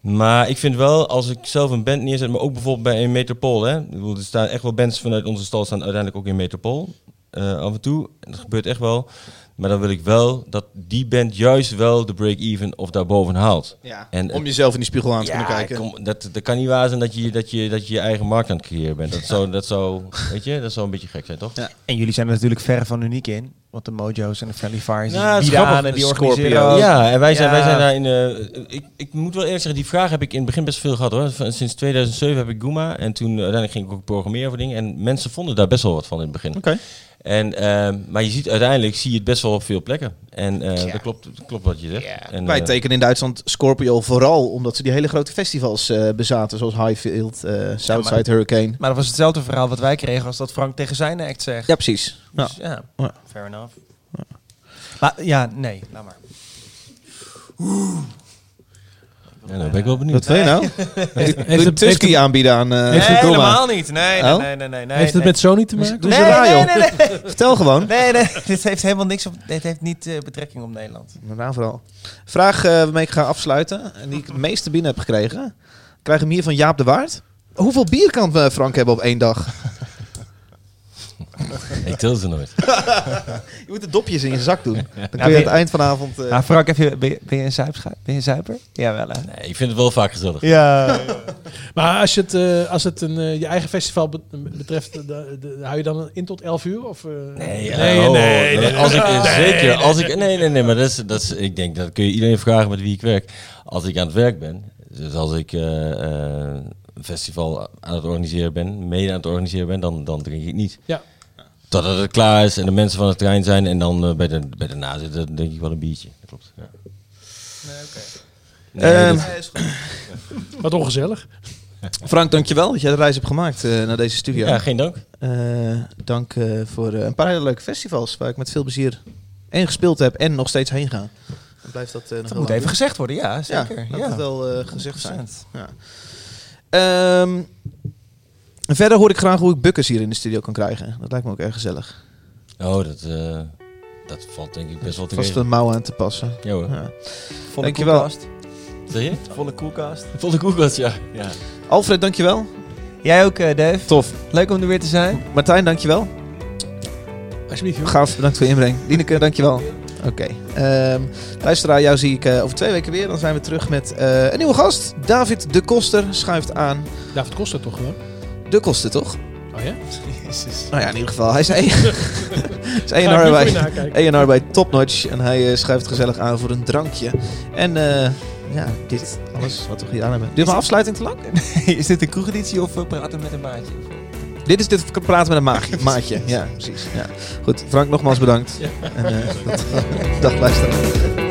Maar ik vind wel, als ik zelf een band neerzet, maar ook bijvoorbeeld bij een Metropool. Hè? Ik bedoel, er staan echt wel bands vanuit onze stal staan uiteindelijk ook in Metropool. eh, af en toe. Dat gebeurt echt wel. Maar dan wil ik wel dat die band juist wel de break-even of daarboven haalt. Ja, En, om jezelf in die spiegel aan te ja, kunnen kijken. Kom, dat, dat kan niet waar zijn dat je, dat, je, dat je je eigen markt aan het creëren bent. Dat zou, dat zou, weet je, dat zou een beetje gek zijn, toch? En jullie zijn er natuurlijk verre van uniek in. Want de Mojo's en de Friendly Fires die Ja, bieden aan en die Scorpio. organiseren. Ja, en wij zijn, wij zijn daar in... eh, ik, ik moet wel eerlijk zeggen, die vraag heb ik in het begin best veel gehad hoor. Sinds 2007 heb ik Guma en toen uiteindelijk ging ik ook programmeren voor dingen. En mensen vonden daar best wel wat van in het begin. Oké. En, ehm, maar je ziet uiteindelijk zie je het best wel op veel plekken. En eh, dat, klopt, dat klopt wat je zegt. En, Wij eh, tekenen in Duitsland Scorpio vooral omdat ze die hele grote festivals eh, bezaten. Zoals Highfield, eh, Southside maar- Hurricane. Maar dat was hetzelfde verhaal wat wij kregen als dat Frank tegen zijn act zegt. Ja, precies. Dus, Ja. ja. Ja. fair enough. Maar ja, nee, laat maar. Ja, nou ben ik wel benieuwd. Wat wil je nou? Heeft- Doe heeft een het- Tusky aanbieden aan eh Nee, helemaal niet. Nee, nee, Oh? nee, nee, nee, nee. Heeft het met Sony te maken? Doe Nee, nee, nee, nee. Vertel gewoon. Nee, nee, dit heeft helemaal niks op. Dit heeft niet eh, betrekking op Nederland. Nou, vooral. Vraag eh, waarmee ik ga afsluiten. En die ik het meeste binnen heb gekregen. Ik krijg hem hier van Jaap de Waard. Hoeveel bier kan eh, Frank hebben op één dag? Ik tel ze nooit. je moet de dopjes in je zak doen. Dan kun je aan het eind van de avond... eh, Nou, Frank, heb je, ben, je, ben je een zuipscha- Ben je een zuiper? Jawel, hè? Nee, ik vind het wel vaak gezellig. Ja. Maar als, je het, eh, als het een, eh, je eigen festival be- betreft, de, de, hou je dan in tot 11 uur? Of, eh? Nee, nee, oh, nee, nee. Als ik Nee, zeker, nee, als nee. ik nee, nee, nee, maar dat is, dat is, ik denk dat kun je iedereen vragen met wie ik werk. Als ik aan het werk ben, dus als ik eh, eh, een festival aan het organiseren ben, mede aan het organiseren ben, dan, dan drink ik niet. Ja. Totdat het klaar is en de mensen van het terrein zijn en dan eh, bij de bij de nazitten denk ik wel een biertje. Dat klopt. Ja. Nee, Ehm, dat- Wat ongezellig. Frank, dankjewel dat jij de reis hebt gemaakt eh, naar deze studio. Ja, geen dank. Eh, dank eh, voor een paar hele leuke festivals waar ik met veel plezier en gespeeld heb en nog steeds heen ga. Dan blijft dat, eh, nog Dat moet even doen. gezegd worden, ja, zeker. Ja, laat Ja. wel eh, gezegd zijn. 100%. Ja. Ehm, verder hoor ik graag hoe ik bukkers hier in de studio kan krijgen. Dat lijkt me ook erg gezellig. Oh, dat, eh, dat valt denk ik best wel te Vast een mouw aan te passen. Ja hoor. Ja. Volle Dankjewel. koelkast. Zeg je? Volle koelkast. Volle koelkast, ja. ja. Alfred, dankjewel. Jij ook, eh, Dave. Tof. Leuk om er weer te zijn. Martijn, dankjewel. Alsjeblieft, joh. Gaaf, bedankt voor je inbreng. Dieneke, dankjewel. Oké. Ehm luisteraar, jou zie ik eh, over twee weken weer. Dan zijn we terug met eh, een nieuwe gast. David de Koster schuift aan. David Koster toch gewoon? De Koster, toch? Oh ja? Nou ja, in ieder geval. Hij is A&R Ga ik nu voor bij. A&R bij Topnotch. En hij eh, schuift gezellig aan voor een drankje. En eh, ja, dit alles wat we gedaan hebben. Duurt mijn afsluiting te lang? Is dit een kroegeditie of we praten met een maatje? Dit is dit praten met een maagje, maatje. Ja, precies. Ja. Goed, Frank, nogmaals bedankt. En, eh, dag luisteraar.